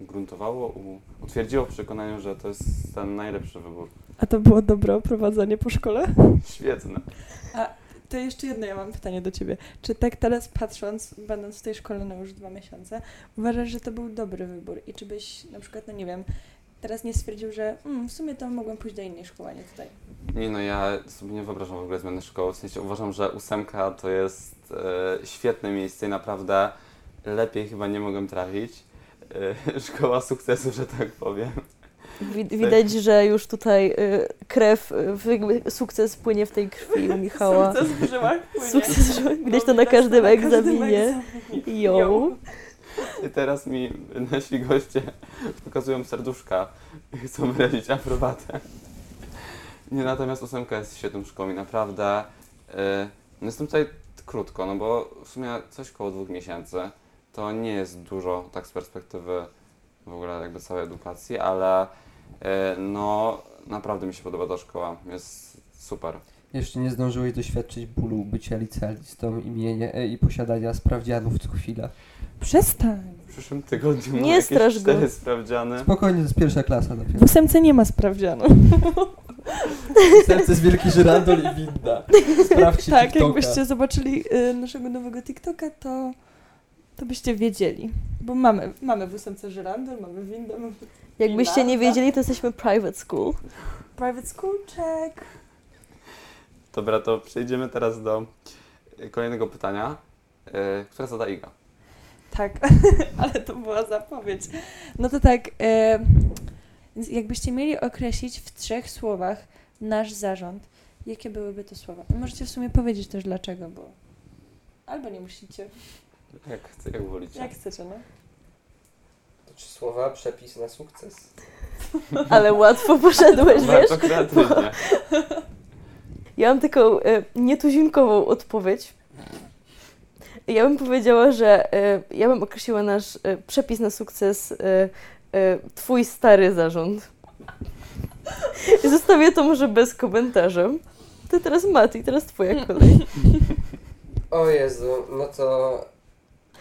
u, utwierdziło w przekonaniu, że to jest ten najlepszy wybór. A to było dobre oprowadzanie po szkole? Świetne. To jeszcze jedno, ja mam pytanie do ciebie. Czy tak teraz patrząc, będąc w tej szkole na już dwa miesiące, uważasz, że to był dobry wybór? I czy byś na przykład, no nie wiem, teraz nie stwierdził, że mm, w sumie to mogłem pójść do innej szkoły, a nie tutaj? Nie no, ja sobie nie wyobrażam w ogóle zmiany szkoły. W sensie uważam, że ósemka to jest e, świetne miejsce i naprawdę lepiej chyba nie mogłem trafić. E, szkoła sukcesu, że tak powiem. Wi- widać, że już tutaj y, krew, y, jakby sukces płynie w tej krwi u Michała. Sukces w żyłach płynie. Sukces, w żyłach. widać to na każdym na każdym egzaminie. Jo. Teraz mi nasi goście pokazują serduszka i chcą wyrazić aprobatę. Nie, natomiast ósemka jest świetną szkołą i naprawdę yy, jestem tutaj krótko, no bo w sumie coś koło dwóch miesięcy to nie jest dużo tak z perspektywy w ogóle jakby całej edukacji, ale yy, no naprawdę mi się podoba ta szkoła, jest super. Jeszcze nie zdążyłeś doświadczyć bólu bycia licealistą imienia, e, i posiadania sprawdzianów co chwila. Przestań. W przyszłym tygodniu Nie strasz go. cztery sprawdziany. Spokojnie, to jest pierwsza klasa W dopiero. ósemce nie ma sprawdzianu. Serce jest wielki żyrandol i winda. Sprawdźcie tak, TikToka. jakbyście zobaczyli y, naszego nowego TikToka, to, to byście wiedzieli. Bo mamy, mamy w ósemce żyrandol, mamy windę, mamy Jakbyście nie wiedzieli, to jesteśmy private school. private school check. Dobra, to przejdziemy teraz do y, kolejnego pytania, yy, które zada Iga. Tak, ale to była zapowiedź. No to tak, e, jakbyście mieli określić w trzech słowach nasz zarząd, jakie byłyby to słowa? Możecie w sumie powiedzieć też dlaczego, bo albo nie musicie, Jak, chce, jak wolicie. jak chcecie, no. To Trzy słowa, przepis na sukces. Ale łatwo poszedłeś, wiesz? Bardzo kreatywnie. Ja mam taką e, nietuzinkową odpowiedź. Ja bym powiedziała, że e, ja bym określiła nasz e, przepis na sukces e, twój stary zarząd. I zostawię to może bez komentarza. To teraz Mati, teraz twoja kolej. O Jezu, no to...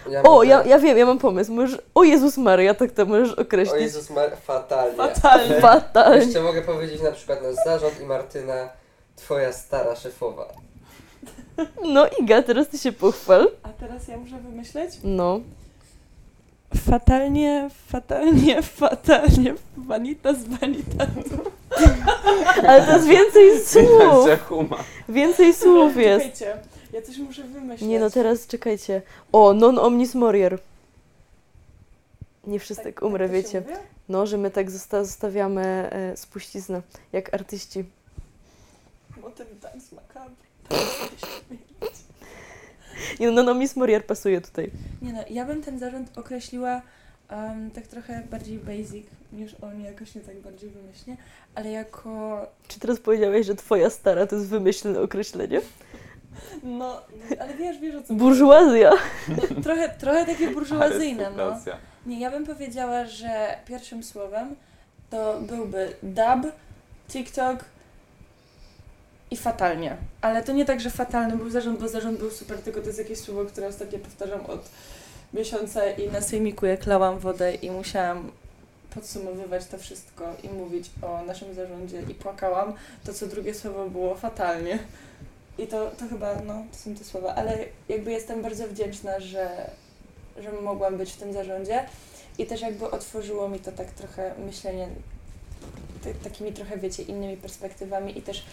Ja O, ja, ja wiem, ja mam pomysł. Możesz, o Jezus Maria, tak to możesz O określić. Jezus, Mar- fatalnie. Fatalnie. Fatalnie. Jeszcze mogę powiedzieć na przykład nasz zarząd i Martyna, twoja stara szefowa. No Iga, teraz ty się pochwal. A teraz ja muszę wymyśleć? No. Fatalnie, fatalnie, fatalnie, vanita z vanitatu. Ale to jest więcej słów. Więcej słów jest. Czekajcie, ja coś muszę wymyślić. Nie no, teraz czekajcie. O, non omnis morier. Nie wszyscy Tak- umrę, tak wiecie. mówi? No, że my tak zosta- zostawiamy e, spuściznę, jak artyści. Motyw dance macabre. Nie no, non omnis morier pasuje tutaj. Nie no, ja bym ten zarząd określiła em, tak trochę bardziej basic niż on jakoś nie tak bardziej wymyślnie, ale jako Czy teraz powiedziałeś, że twoja stara to jest wymyślne określenie? no, ale wiesz, wiesz o co Burżuazja. Trochę, trochę takie burżuazyjne, no. Nie, ja bym powiedziała, że pierwszym słowem to byłby dub, TikTok i fatalnie. Ale to nie tak, że fatalny był zarząd, bo zarząd był super, tylko to jest jakieś słowo, które ostatnio powtarzam od miesiąca i na sejmiku jak lałam wodę i musiałam podsumowywać to wszystko i mówić o naszym zarządzie i płakałam, to co drugie słowo było fatalnie. I to, to chyba, no, to są te słowa, ale jakby jestem bardzo wdzięczna, że, że mogłam być w tym zarządzie i też jakby otworzyło mi to tak trochę myślenie t- takimi trochę, wiecie, innymi perspektywami i też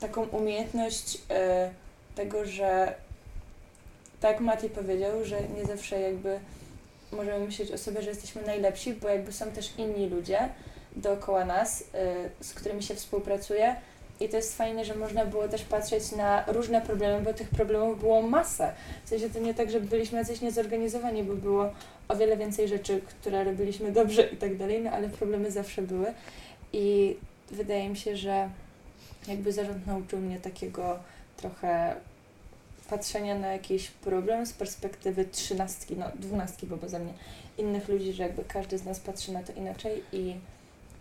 taką umiejętność e, tego, że tak Mati powiedział, że nie zawsze jakby możemy myśleć o sobie, że jesteśmy najlepsi, bo jakby są też inni ludzie dookoła nas, e, z którymi się współpracuje i to jest fajne, że można było też patrzeć na różne problemy, bo tych problemów było masę. W sensie to nie tak, że byliśmy jacyś niezorganizowani, bo było o wiele więcej rzeczy, które robiliśmy dobrze i tak dalej, no ale problemy zawsze były. I wydaje mi się, że jakby zarząd nauczył mnie takiego trochę patrzenia na jakiś problem z perspektywy trzynastki, no dwunastki, bo beze mnie innych ludzi, że jakby każdy z nas patrzy na to inaczej i,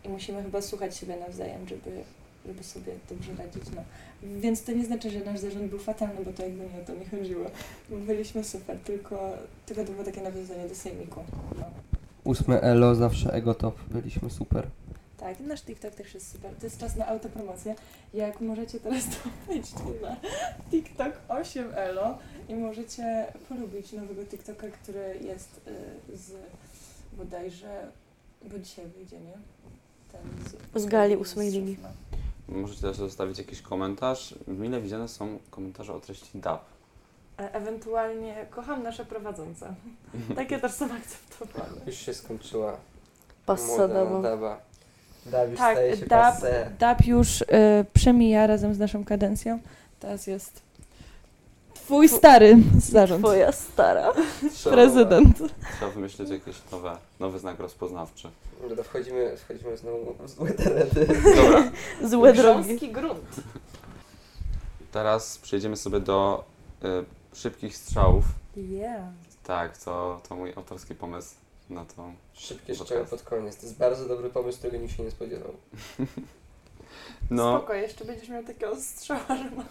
i musimy chyba słuchać siebie nawzajem, żeby, żeby sobie dobrze radzić. No. Więc to nie znaczy, że nasz zarząd był fatalny, bo to jakby nie o to mi chodziło. Byliśmy super, tylko, tylko to było takie nawiązanie do sejmiku. No. Ósme elo, zawsze ego top, byliśmy super. Tak, nasz TikTok też jest super. To jest czas na autopromocję. Jak możecie teraz to wejść na TikTok 8 Elo i możecie polubić nowego TikToka, który jest y, z bodajże, bo dzisiaj wyjdzie, nie? Ten z, Z gali z ósmej Mistrzów, ligi. Możecie też zostawić jakiś komentarz. Mile widziane są komentarze o treści DAP. E- ewentualnie kocham nasze prowadzące. Takie też są akceptowane. Już się skończyła dama. daba. Dab już Tak, staje się dab, dab już y, przemija razem z naszą kadencją. Teraz jest twój stary zarząd. Twoja stara. Trzeba, Prezydent. Trzeba wymyślić jakiś nowe, nowy znak rozpoznawczy. Dobra, wchodzimy, wchodzimy znowu w złe tereny. Dobra, Złe drogi. Grunt. teraz przejdziemy sobie do y, szybkich strzałów. Yeah. Tak, to, to mój autorski pomysł na to. Szybkie strzały pod koniec. To jest bardzo dobry pomysł, którego nikt się nie spodziewał. No, Spoko, jeszcze będziesz miał takiego strzała, że mam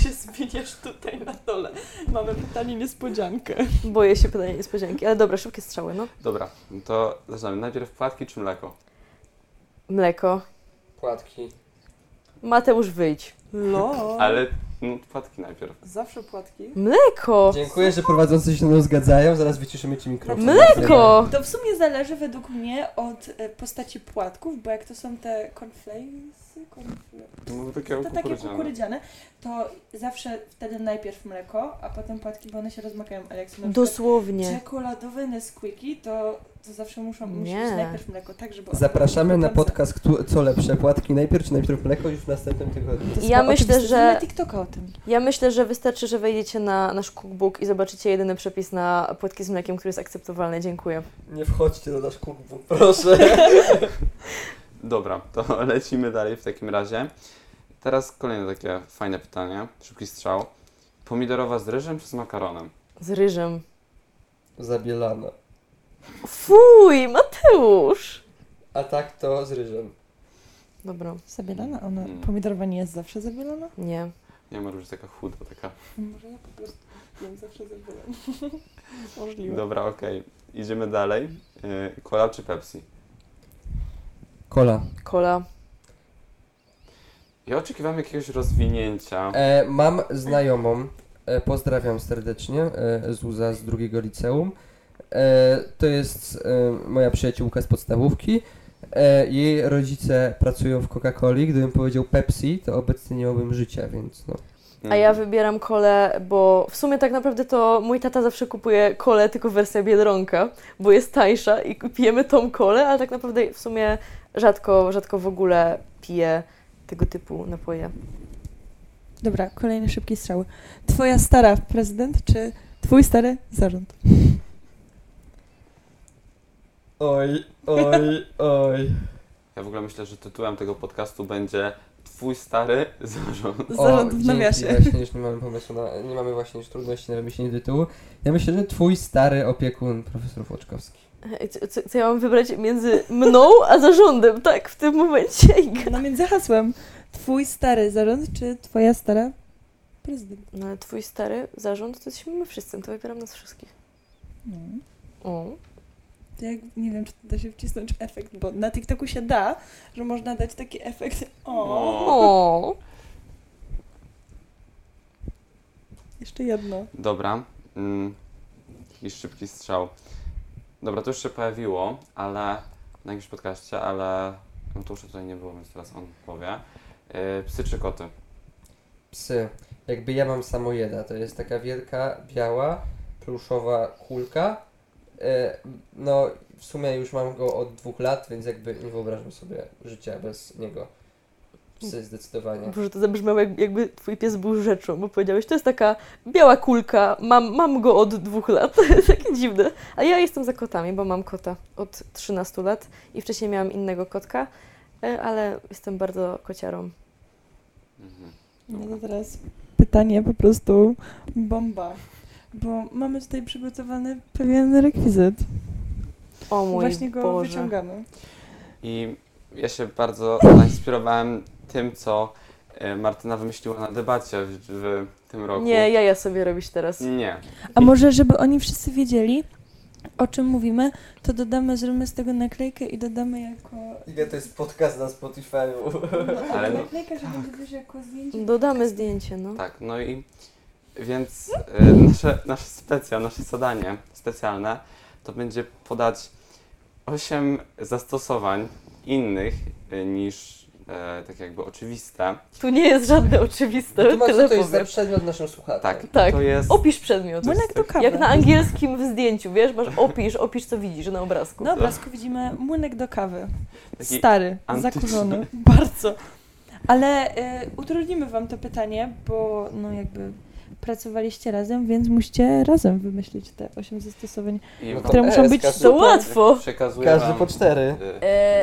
się zmieniasz tutaj na dole. Mamy pytanie niespodziankę. Boję się pytania niespodzianki, ale dobra, szybkie strzały, no. dobra, to zaczynamy. Najpierw płatki czy mleko? Mleko. Płatki. Mateusz, wyjdź. Lol. Ale no, płatki najpierw. Zawsze płatki. Mleko! Dziękuję, że prowadzący się mną zgadzają. Zaraz wyciszymy ci mikrofon. Mleko! To w sumie zależy według mnie od e, postaci płatków, bo jak to są te cornflakes, No, takie to takie kukurydziane. kukurydziane, to zawsze wtedy najpierw mleko, a potem płatki, bo one się rozmakają, ale jak są na przykład Dosłownie. czekoladowe Nesquiki, to, to zawsze muszą musi Nie. być najpierw mleko, tak żeby... Zapraszamy na podcast kto- Co lepsze, płatki najpierw czy najpierw mleko już w następnym tygodniu. To jest Ja myślę, że- Na TikToka o tym. Ja myślę, że wystarczy, że wejdziecie na nasz cookbook i zobaczycie jedyny przepis na płatki z mlekiem, który jest akceptowalny. Dziękuję. Nie wchodźcie do nasz cookbook, proszę. Dobra, to lecimy dalej w takim razie. Teraz kolejne takie fajne pytanie, szybki strzał. Pomidorowa z ryżem czy z makaronem? Z ryżem. Zabielano. Fuj, Mateusz! A tak to z ryżem. Dobra, Zabielana? Ona, Mm. pomidorowa nie jest zawsze zabielana? nie. Nie ma, że taka chuda, taka. Może ja po prostu jem zawsze zabyłem. Możliwe. Dobra, okej. Idziemy dalej. Yy, Cola czy Pepsi? Kola. Kola. Ja oczekiwałem jakiegoś rozwinięcia. E, mam znajomą, e, pozdrawiam serdecznie, e, Zuza z drugiego liceum. E, to jest e, moja przyjaciółka z podstawówki. E, jej rodzice pracują w Coca-Coli. Gdybym powiedział Pepsi, to obecnie nie miałbym życia, więc no. A ja wybieram kolę, bo w sumie tak naprawdę to mój tata zawsze kupuje kolę, tylko wersja Biedronka, bo jest tańsza i pijemy tą kolę, ale tak naprawdę w sumie rzadko, rzadko w ogóle piję tego typu napoje. Dobra, kolejny szybki strzał. Twoja stara prezydent, czy twój stary zarząd? Oj, oj, oj. Ja w ogóle myślę, że tytułem tego podcastu będzie Twój stary zarząd. Zarząd w dzięki, nawiasie. Właśnie już nie mamy pomysłu na, nie mamy właśnie już trudności na wymyślenie tytułu. Ja myślę, że twój stary opiekun, profesor Włoczkowski. Co, co, co ja mam wybrać między mną a zarządem, tak? W tym momencie. No między hasłem. Twój stary zarząd, czy twoja stara prezydent? No ale twój stary zarząd to jesteśmy my wszyscy, to wybieram nas wszystkich. No. O. Jak, nie wiem, czy to da się wcisnąć efekt, bo na TikToku się da, że można dać taki efekt. O, O. O. jeszcze jedno. Dobra. Mm, jakiś szybki strzał. Dobra, to już się pojawiło, ale na jakimś podcaście, ale no to już tutaj nie było, więc teraz on powie. Yy, psy czy koty? Psy. Jakby ja mam samojeda, to jest taka wielka, biała, pluszowa kulka. E, no, w sumie już mam go od dwóch lat, więc jakby nie wyobrażam sobie życia bez niego. Psy zdecydowanie. Boże, to zabrzmiało jak, jakby twój pies był rzeczą, bo powiedziałeś, to jest taka biała kulka, mam, mam go od dwóch lat, takie dziwne. A ja jestem za kotami, bo mam kota od 13 lat i wcześniej miałam innego kotka, e, ale jestem bardzo kociarą. Mhm. No to teraz pytanie po prostu bomba. Bo mamy tutaj przygotowany pewien rekwizyt. O mój Właśnie go Boże. wyciągamy. I ja się bardzo zainspirowałem tym, co e, Martyna wymyśliła na debacie w, w tym roku. Nie, jaja sobie robisz teraz. Nie. A może, żeby oni wszyscy wiedzieli, o czym mówimy, to dodamy, zrobimy z tego naklejkę i dodamy jako... Iga, to jest podcast na Spotify'u. Ale no- naklejka, że będzie też jako zdjęcie. Dodamy zdjęcie, no. Tak, no i więc e, nasze, nasze specja, nasze zadanie specjalne to będzie podać 8 zastosowań innych e, niż e, takie jakby oczywiste. Tu nie jest żadne oczywiste, Tłumacz, co tyle to jest za powiem. przedmiot naszym słuchaczom. Tak, Tak. to jest... Opisz przedmiot. Młynek do kawy. Jak na angielskim w zdjęciu, wiesz, masz opisz, opisz co widzisz na obrazku. Na obrazku widzimy młynek do kawy. Taki Stary, antyczny. zakurzony. Bardzo. Ale y, utrudnimy wam to pytanie, bo no jakby pracowaliście razem, więc musicie razem wymyślić te osiem zastosowań. I to które muszą być To łatwo. Przekazuję Każdy po cztery.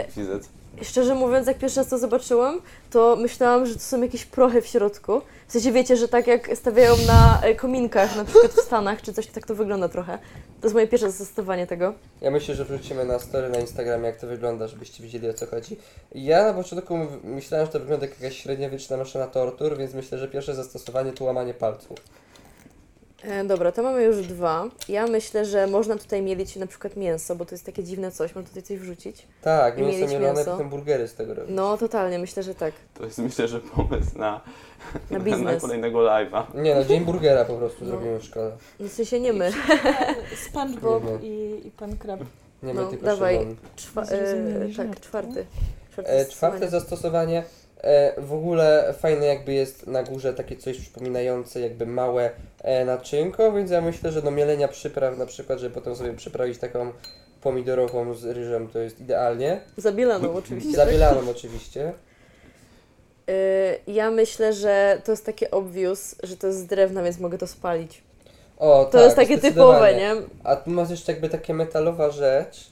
Fizyt. Szczerze mówiąc, jak pierwszy raz to zobaczyłam, to myślałam, że to są jakieś prochy w środku. W sensie wiecie, że tak jak stawiają na e, kominkach, na przykład w Stanach, czy coś, tak to wygląda trochę. To jest moje pierwsze zastosowanie tego. Ja myślę, że wrzucimy na story na Instagramie, jak to wygląda, żebyście widzieli o co chodzi. Ja na początku m- myślałem, że to wygląda jak jakaś średniowieczna maszyna tortur, więc myślę, że pierwsze zastosowanie to łamanie palców. E, dobra, to mamy już dwa. Ja myślę, że można tutaj mielić na przykład mięso, bo to jest takie dziwne coś, można tutaj coś wrzucić. Tak, I mięso mielić mielone, mięso. potem burgery z tego robić. No, totalnie, myślę, że tak. To jest myślę, że pomysł na, Na na biznes. kolejnego live'a. Nie no, dzień burgera po prostu No. zrobimy w szkole. No, w sensie nie my. SpongeBob Nie, i, i pan Krab. Nie No, my, tylko dawaj. Szymon. Czwa- Zrozumieli e, żart, tak, czwarty. Czwarte E, czwarte zastosowanie. E, w ogóle fajne jakby jest na górze takie coś przypominające jakby małe e, naczynko, więc ja myślę, że do mielenia przypraw na przykład, żeby potem sobie przyprawić taką pomidorową z ryżem, to jest idealnie. Zabielaną oczywiście. tak? Zabielaną oczywiście. E, ja myślę, że to jest takie obvious, że to jest z drewna, więc mogę to spalić. O, To tak, jest takie typowe, nie? A tu masz jeszcze jakby takie metalowa rzecz.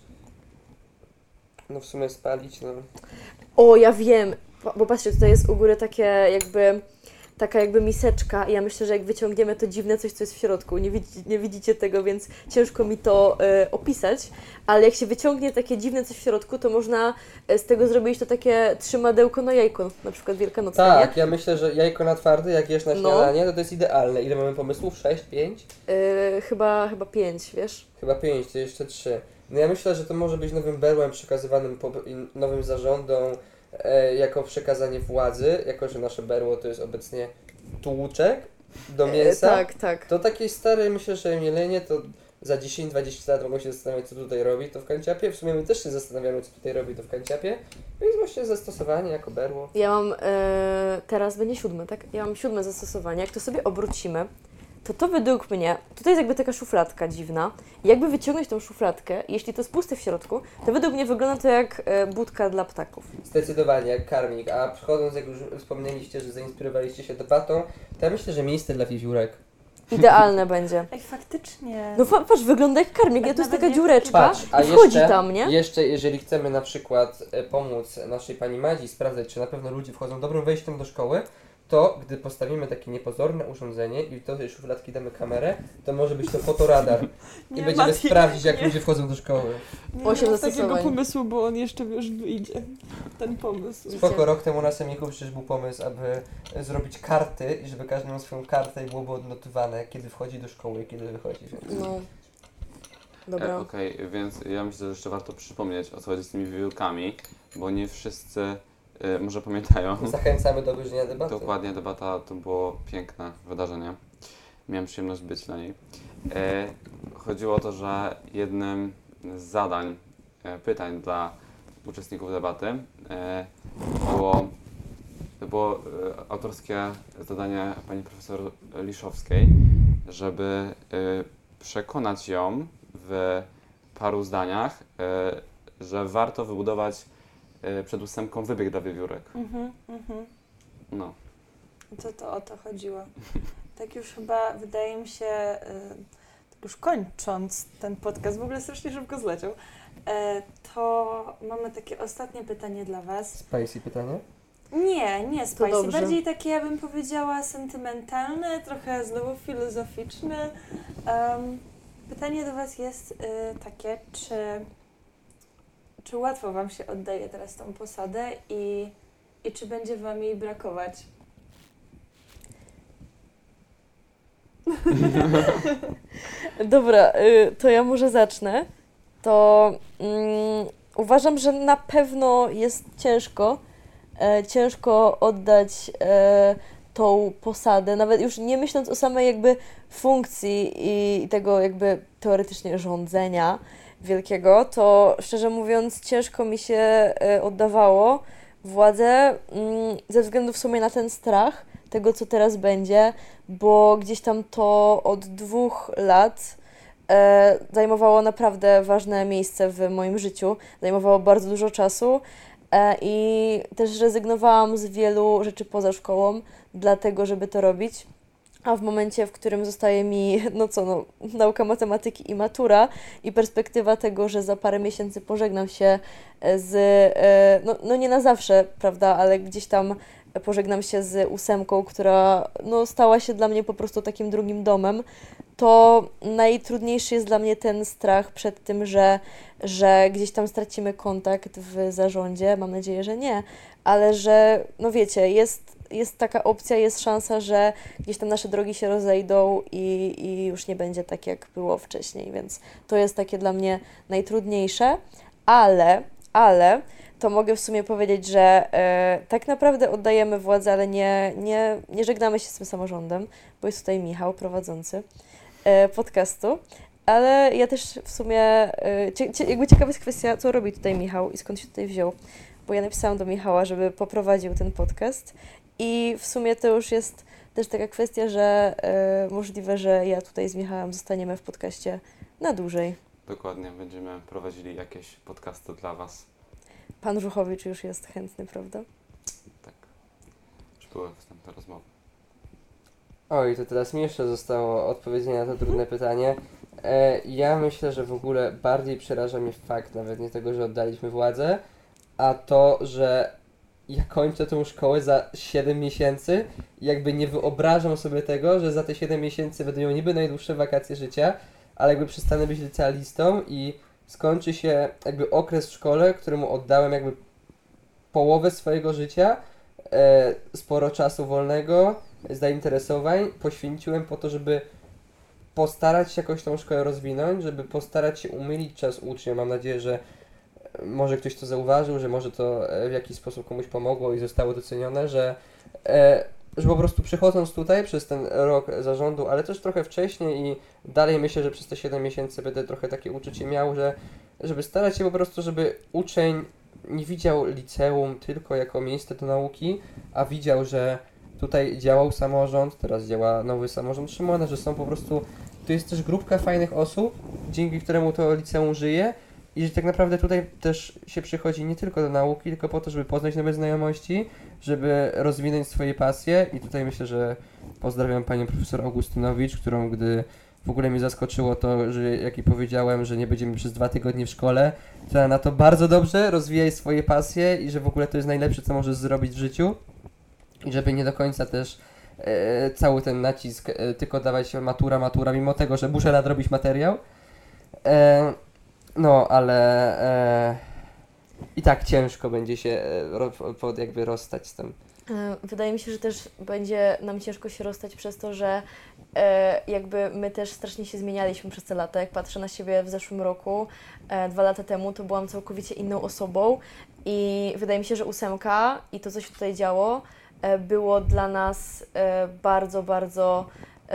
No w sumie spalić, no. O, ja wiem, bo- patrzcie, tutaj jest u góry takie jakby, taka jakby miseczka i ja myślę, że jak wyciągniemy to dziwne coś, co jest w środku, nie, widzi, nie widzicie tego, więc ciężko mi to e, opisać, ale jak się wyciągnie takie dziwne coś w środku, to można e, z tego zrobić to takie trzymadełko na jajko, na przykład wielkanocne, Tak, ja myślę, że jajko na twardy, jak jesz na No. śniadanie, to to jest idealne. Ile mamy pomysłów? 6, 5? nie? E, chyba, chyba pięć, wiesz? Chyba 5, to jeszcze 3. No ja myślę, że to może być nowym berłem przekazywanym nowym zarządom jako przekazanie władzy, jako że nasze berło to jest obecnie tłuczek do mięsa. E, tak, tak. To takie stare, myślę, że mielenie to za 10-20 lat mogą się zastanawiać, co tutaj robi to w kanciapie. W sumie my też się zastanawiamy, co tutaj robi to w kanciapie. Więc właśnie zastosowanie jako berło. Ja mam, e, teraz będzie siódme, tak? Ja mam siódme zastosowanie. Jak to sobie obrócimy, to to według mnie, tutaj jest jakby taka szufladka dziwna. Jakby wyciągnąć tą szufladkę, jeśli to jest puste w środku, to według mnie wygląda to jak e, budka dla ptaków. Zdecydowanie, jak karmik. A przychodząc, jak już wspomnieliście, że zainspirowaliście się debatą, to ja myślę, że miejsce dla wiewiórek. Idealne będzie. Ej, faktycznie. No fa- patrz, wygląda jak karmik, ja to jest taka dziureczka Patrz, a i wchodzi jeszcze, tam, nie? jeszcze jeżeli chcemy na przykład e, pomóc naszej pani Madzi sprawdzać, czy na pewno ludzie wchodzą dobrym wejściem do szkoły, to gdy postawimy takie niepozorne urządzenie i do tej szufladki damy kamerę, to może być to fotoradar. I Nie, będziemy Mati, sprawdzić, jak nie. ludzie wchodzą do szkoły. Nie Osiem mam takiego zastosowań. pomysłu, bo on jeszcze już wyjdzie. Ten pomysł. Spoko, rok temu na semiku przecież był pomysł, aby zrobić karty i żeby każdy miał swoją kartę i byłoby odnotowane, kiedy wchodzi do szkoły i kiedy wychodzi. Więc. No. E, Dobra. Okej, więc ja myślę, że jeszcze warto przypomnieć o co chodzi z tymi wiewiórkami, bo nie wszyscy może pamiętają. Zachęcamy do obejrzenia debaty. Dokładnie, debata to było piękne wydarzenie. Miałem przyjemność być na niej. E, chodziło o to, że jednym z zadań, e, pytań dla uczestników debaty było, było autorskie zadanie pani profesor Liszowskiej, żeby przekonać ją w paru zdaniach, że warto wybudować przed ósemką wybieg dla wiewiórek. Mhm, mhm. No. To to o to chodziło. Tak już chyba wydaje mi się, y, tak już kończąc ten podcast, w ogóle strasznie szybko zleciał, e, to mamy takie ostatnie pytanie dla Was. Spicy pytanie? Nie, nie spicy, bardziej takie, ja bym powiedziała, sentymentalne, trochę znowu filozoficzne. Em, pytanie do Was jest y, takie, czy, czy łatwo Wam się oddaje teraz tą posadę i, i czy będzie Wam jej brakować? Dobra, y, to ja może zacznę. To mm, uważam, że na pewno jest ciężko, e, ciężko oddać e, tą posadę, nawet już nie myśląc o samej jakby funkcji i, i tego jakby teoretycznie rządzenia wielkiego, to szczerze mówiąc ciężko mi się e, oddawało, władzę mm, ze względu w sumie na ten strach tego, co teraz będzie, bo gdzieś tam to od dwóch lat e, zajmowało naprawdę ważne miejsce w moim życiu, zajmowało bardzo dużo czasu e, i też rezygnowałam z wielu rzeczy poza szkołą, dlatego, żeby to robić. A w momencie, w którym zostaje mi, no co, no, nauka matematyki i matura i perspektywa tego, że za parę miesięcy pożegnam się z, e, no, no nie na zawsze, prawda, ale gdzieś tam pożegnam się z ósemką, która no, stała się dla mnie po prostu takim drugim domem, to najtrudniejszy jest dla mnie ten strach przed tym, że, że gdzieś tam stracimy kontakt w zarządzie. Mam nadzieję, że nie, ale że, no wiecie, jest, jest taka opcja, jest szansa, że gdzieś tam nasze drogi się rozejdą i, i już nie będzie tak, jak było wcześniej, więc to jest takie dla mnie najtrudniejsze, ale, ale to mogę w sumie powiedzieć, że e, tak naprawdę oddajemy władzę, ale nie, nie, nie żegnamy się z tym samorządem, bo jest tutaj Michał prowadzący e, podcastu. Ale ja też w sumie, cie, cie, jakby ciekawa jest kwestia, co robi tutaj Michał i skąd się tutaj wziął. Bo ja napisałam do Michała, żeby poprowadził ten podcast i w sumie to już jest też taka kwestia, że e, możliwe, że ja tutaj z Michałem zostaniemy w podcaście na dłużej. Dokładnie, będziemy prowadzili jakieś podcasty dla Was. Pan Żuchowicz już jest chętny, prawda? Tak. Już były wstępne rozmowy. Oj, to teraz mi jeszcze zostało odpowiedzenie na to trudne pytanie. E, ja myślę, że w ogóle bardziej przeraża mnie fakt nawet nie tego, że oddaliśmy władzę, a to, że ja kończę tą szkołę za 7 miesięcy i jakby nie wyobrażam sobie tego, że za te 7 miesięcy miał niby najdłuższe wakacje życia, ale jakby przestanę być licealistą i skończy się jakby okres w szkole, któremu oddałem jakby połowę swojego życia, e, sporo czasu wolnego, zainteresowań poświęciłem po to, żeby postarać się jakoś tą szkołę rozwinąć, żeby postarać się umylić czas uczniom. Mam nadzieję, że może ktoś to zauważył, że może to e, w jakiś sposób komuś pomogło i zostało docenione, że, e, że po prostu przychodząc tutaj przez ten rok zarządu, ale też trochę wcześniej i dalej myślę, że przez te 7 miesięcy będę trochę takie uczucie miał, że żeby starać się po prostu, żeby uczeń nie widział liceum tylko jako miejsce do nauki, a widział, że tutaj działał samorząd, teraz działa nowy samorząd Szymona, że są po prostu, tu jest też grupka fajnych osób, dzięki któremu to liceum żyje i tak naprawdę tutaj też się przychodzi nie tylko do nauki, tylko po to, żeby poznać nowe znajomości, żeby rozwinąć swoje pasje i tutaj myślę, że pozdrawiam panią profesor Augustynowicz, którą gdy w ogóle mnie zaskoczyło to, że jak jej powiedziałem, że nie będziemy przez dwa tygodnie w szkole, to na to bardzo dobrze rozwijaj swoje pasje i że w ogóle to jest najlepsze, co możesz zrobić w życiu i żeby nie do końca też e, cały ten nacisk e, tylko dawać matura, matura, mimo tego, że muszę nadrobić materiał. E, no, ale e, i tak ciężko będzie się e, ro, jakby rozstać z tym. E, Wydaje mi się, że też będzie nam ciężko się rozstać przez to, że e, jakby my też strasznie się zmienialiśmy przez te lata. Jak patrzę na siebie w zeszłym roku, e, dwa lata temu, to byłam całkowicie inną osobą i wydaje mi się, że ósemka i to, co się tutaj działo, e, było dla nas e, bardzo, bardzo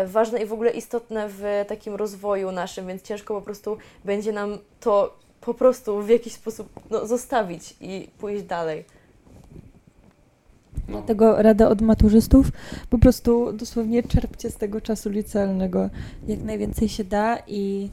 ważne i w ogóle istotne w takim rozwoju naszym, więc ciężko po prostu będzie nam to po prostu w jakiś sposób no, zostawić i pójść dalej. No, Dlatego rada od maturzystów, po prostu dosłownie czerpcie z tego czasu licealnego jak najwięcej się da i,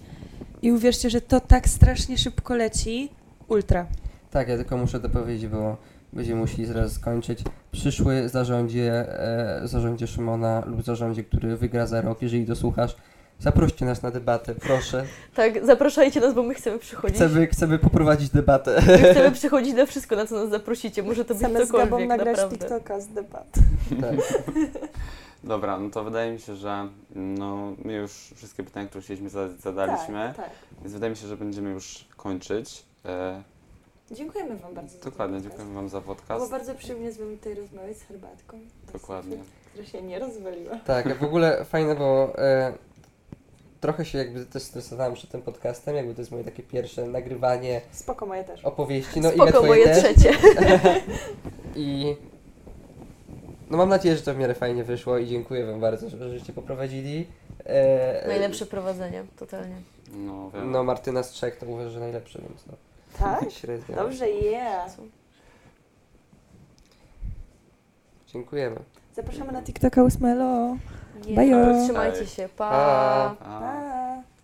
i uwierzcie, że to tak strasznie szybko leci. Ultra. Tak, ja tylko muszę dopowiedzieć, bo będziemy musieli zaraz skończyć. Przyszły zarządzie, e, zarządzie Szymona lub zarządzie, który wygra za rok, jeżeli dosłuchasz, zaproście nas na debatę, proszę. Tak, zapraszajcie nas, bo my chcemy przychodzić. Chcemy, chcemy poprowadzić debatę. My chcemy przychodzić na wszystko, na co nas zaprosicie. Może to być Chcemy z Gabą cokolwiek, nagrać naprawdę. TikToka z debat. Tak. Dobra, no to wydaje mi się, że no, my już wszystkie pytania, które chcieliśmy zadać, zadaliśmy, Tak, tak. więc wydaje mi się, że będziemy już kończyć. Dziękujemy Wam bardzo. dokładnie, dziękuję Wam za Było podcast. bardzo przyjemnie z Wami tutaj rozmawiać z herbatką. Dokładnie. Która się nie rozwaliła. Tak, w ogóle fajne, bo e, trochę się jakby też stresowałem przed tym podcastem, jakby to jest moje takie pierwsze nagrywanie Spoko, moje też. opowieści, no i Spoko, twoje moje też. trzecie. I no mam nadzieję, że to w miarę fajnie wyszło i dziękuję Wam bardzo, że żeście poprowadzili. E, Najlepsze prowadzenie, totalnie. No, wiem. No Martyna z trzech to uważa, że najlepsze, więc no. Tak? Dobrze, yeah. Dziękujemy. Zapraszamy na mm. TikToka 8 Bajo. Trzymajcie się. Pa. pa. pa.